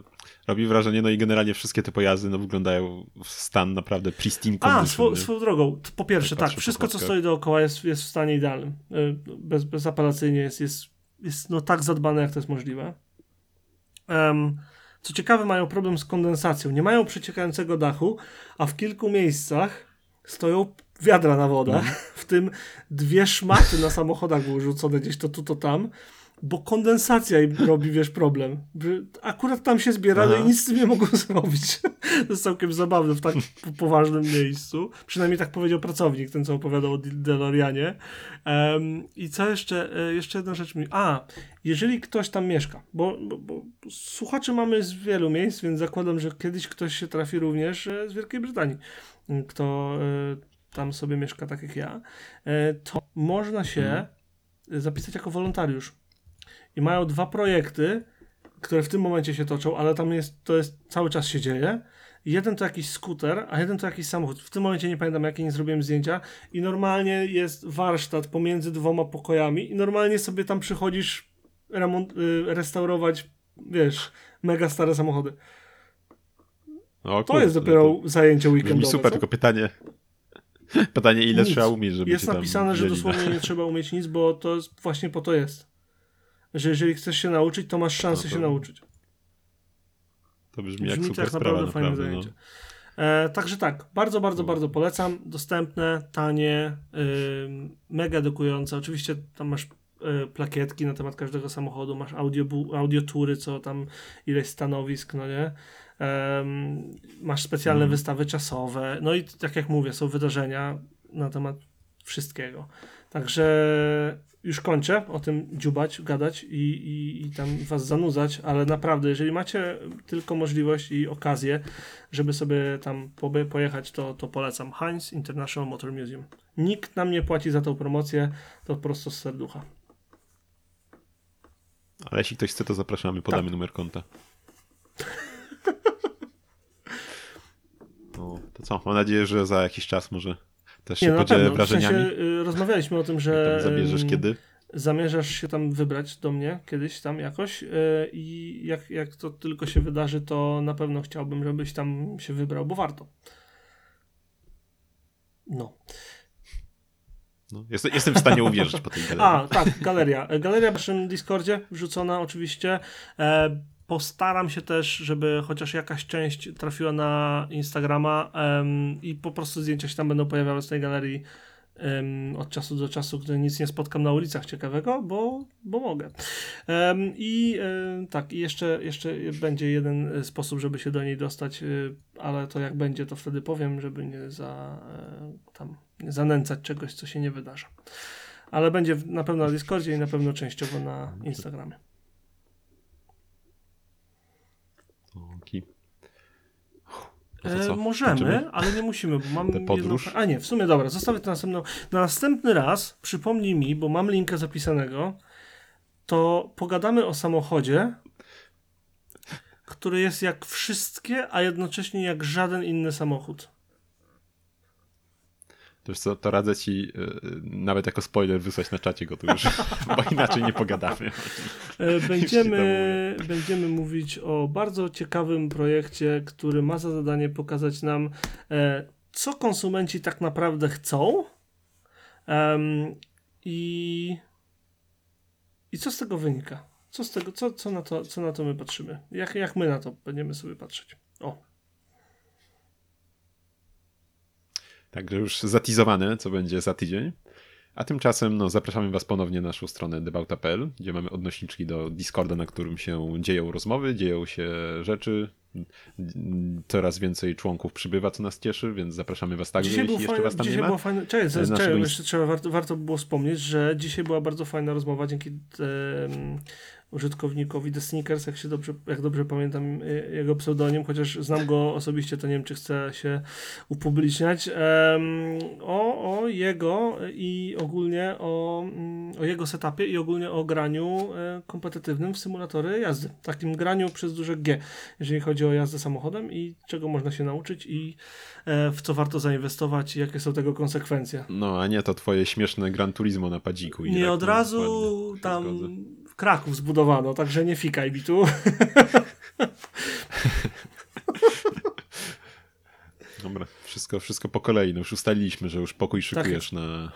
robi wrażenie, no i generalnie wszystkie te pojazdy no, wyglądają w stan naprawdę pristine A, swoją drogą, po pierwsze, tak, po wszystko co stoi dookoła jest, jest w stanie idealnym. Y, Bez, bezapelacyjnie jest, jest, jest no, tak zadbane, jak to jest możliwe. Em, co ciekawe, mają problem z kondensacją. Nie mają przeciekającego dachu, a w kilku miejscach stoją wiadra na wodę, Mhm. w tym dwie szmaty na samochodach były rzucone gdzieś to tu, to tam, bo kondensacja im robi, wiesz, problem. Akurat tam się zbierały Aha. i nic z tym nie mogą zrobić. To jest całkiem zabawne w tak po- poważnym miejscu. Przynajmniej tak powiedział pracownik, ten co opowiadał o DeLoreanie. Um, I co jeszcze? E, Jeszcze jedna rzecz mi... A, jeżeli ktoś tam mieszka, bo, bo, bo słuchaczy mamy z wielu miejsc, więc zakładam, że kiedyś ktoś się trafi również e, z Wielkiej Brytanii, m, kto e, tam sobie mieszka tak jak ja, to można się Mhm. zapisać jako wolontariusz. I mają dwa projekty, które w tym momencie się toczą, ale tam jest, to jest, cały czas się dzieje. Jeden to jakiś skuter, a jeden to jakiś samochód. W tym momencie nie pamiętam, jakie nie zrobiłem zdjęcia. I normalnie jest warsztat pomiędzy dwoma pokojami i normalnie sobie tam przychodzisz remont, y, restaurować, wiesz, mega stare samochody. O, To jest dopiero zajęcie Brzmi weekendowe. super, co? tylko pytanie. Pytanie, ile Nic. trzeba umieć, żeby Jest się tam napisane, że na- dosłownie nie trzeba umieć nic, bo to jest, właśnie po to jest. Że jeżeli chcesz się nauczyć, to masz szansę No to się nauczyć. To brzmi jak Brzmi to super jak sprawa, naprawdę fajne naprawdę. zajęcie. no. E, także tak, bardzo, bardzo, bardzo polecam. Dostępne, tanie, ym, mega edukujące. Oczywiście tam masz y, plakietki na temat każdego samochodu, masz audiobu- audiotury, co tam ileś stanowisk, no nie? Masz specjalne Mhm. wystawy czasowe. No i tak jak mówię, są wydarzenia na temat wszystkiego. Także już kończę o tym dziubać, gadać i, i, i tam was zanudzać, ale naprawdę, jeżeli macie tylko możliwość i okazję, żeby sobie tam pojechać, to, to polecam. Heinz International Motor Museum. Nikt nam nie płaci za tą promocję, to po prostu z serducha. Ale jeśli ktoś chce, to zapraszamy, podamy Tak. numer konta. No, to co? Mam nadzieję, że za jakiś czas może też się Nie, no podzielę pewno. W wrażeniami. sensie, y, rozmawialiśmy o tym, że zabierzesz ym, kiedy? zamierzasz się tam wybrać do mnie kiedyś tam jakoś yy, i jak, jak to tylko się wydarzy, to na pewno chciałbym, żebyś tam się wybrał, bo warto. No. No, jest, jestem w stanie uwierzyć po tej galerii. A, tak, galeria. Galeria w naszym Discordzie wrzucona oczywiście. E, postaram się też, żeby chociaż jakaś część trafiła na Instagrama em, i po prostu zdjęcia się tam będą pojawiały z tej galerii em, od czasu do czasu, gdy nic nie spotkam na ulicach ciekawego, bo, bo mogę. Em, I em, tak, jeszcze, jeszcze będzie jeden e, sposób, żeby się do niej dostać, e, ale to jak będzie, to wtedy powiem, żeby nie za, e, tam, zanęcać czegoś, co się nie wydarza. Ale będzie na pewno na Discordzie i na pewno częściowo na Instagramie. Oki. No to E, co? możemy, Kończymy? ale nie musimy, bo mam Tę podróż? jedną... A nie, w sumie dobra, zostawię to następną. Na następny raz, przypomnij mi, bo mam linkę zapisanego, to pogadamy o samochodzie, który jest jak wszystkie, a jednocześnie jak żaden inny samochód. Wiesz co, to radzę ci y, nawet jako spoiler wysłać na czacie go tu już, bo inaczej nie pogadamy. E, Będziemy, będziemy mówić o bardzo ciekawym projekcie, który ma za zadanie pokazać nam, e, co konsumenci tak naprawdę chcą i, i co z tego wynika. Co, z tego, co, co, na to, co na to my patrzymy? Jak, jak my na to będziemy sobie patrzeć? O, Także już zatizowane, co będzie za tydzień. A tymczasem no, zapraszamy Was ponownie na naszą stronę debauta.pl, gdzie mamy odnośniczki do Discorda, na którym się dzieją rozmowy, dzieją się rzeczy. Coraz więcej członków przybywa, co nas cieszy, więc zapraszamy Was także, Dzisiaj, jeśli jeszcze fajne, Was tam dzisiaj nie ma. Naszego czekaj, ins- jeszcze trzeba, warto, warto było wspomnieć, że dzisiaj była bardzo fajna rozmowa dzięki użytkownikowi The Sneakers, jak się dobrze, jak dobrze pamiętam y, jego pseudonim, chociaż znam go osobiście, to nie wiem, czy chcę się upubliczniać. Em, o, o jego i ogólnie o, mm, o jego setupie i ogólnie o graniu e, kompetytywnym w symulatory jazdy. Takim graniu przez duże G, jeżeli chodzi o jazdę samochodem i czego można się nauczyć i e, w co warto zainwestować i jakie są tego konsekwencje. No, a nie to twoje śmieszne Gran Turismo na padziku. i Nie tak, od razu tam zgodzę. Kraków zbudowano, także nie fikaj mi tu. Dobra, wszystko, wszystko po kolei. No już ustaliliśmy, że już pokój Tak szykujesz na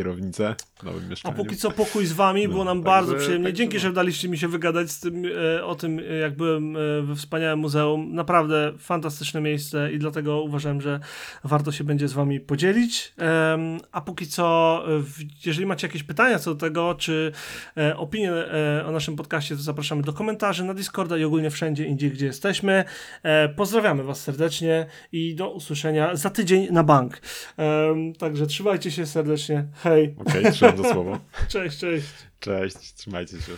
kierownicę w nowym A mieszkaniu. póki co pokój z wami, No, było nam także- bardzo przyjemnie. także Dzięki, no. że daliście mi się wygadać z tym, e, o tym, e, jak byłem e, we wspaniałym muzeum. Naprawdę fantastyczne miejsce i dlatego uważałem, że warto się będzie z wami podzielić. Em, a póki co, e, jeżeli macie jakieś pytania co do tego, czy e, opinie e, o naszym podcaście, to zapraszamy do komentarzy na Discorda i ogólnie wszędzie indziej, gdzie jesteśmy. E, pozdrawiamy was serdecznie i do usłyszenia za tydzień na bank. Także trzymajcie się serdecznie. Hej, Okej, trzymam za słowo. cześć, cześć. Cześć, trzymajcie się.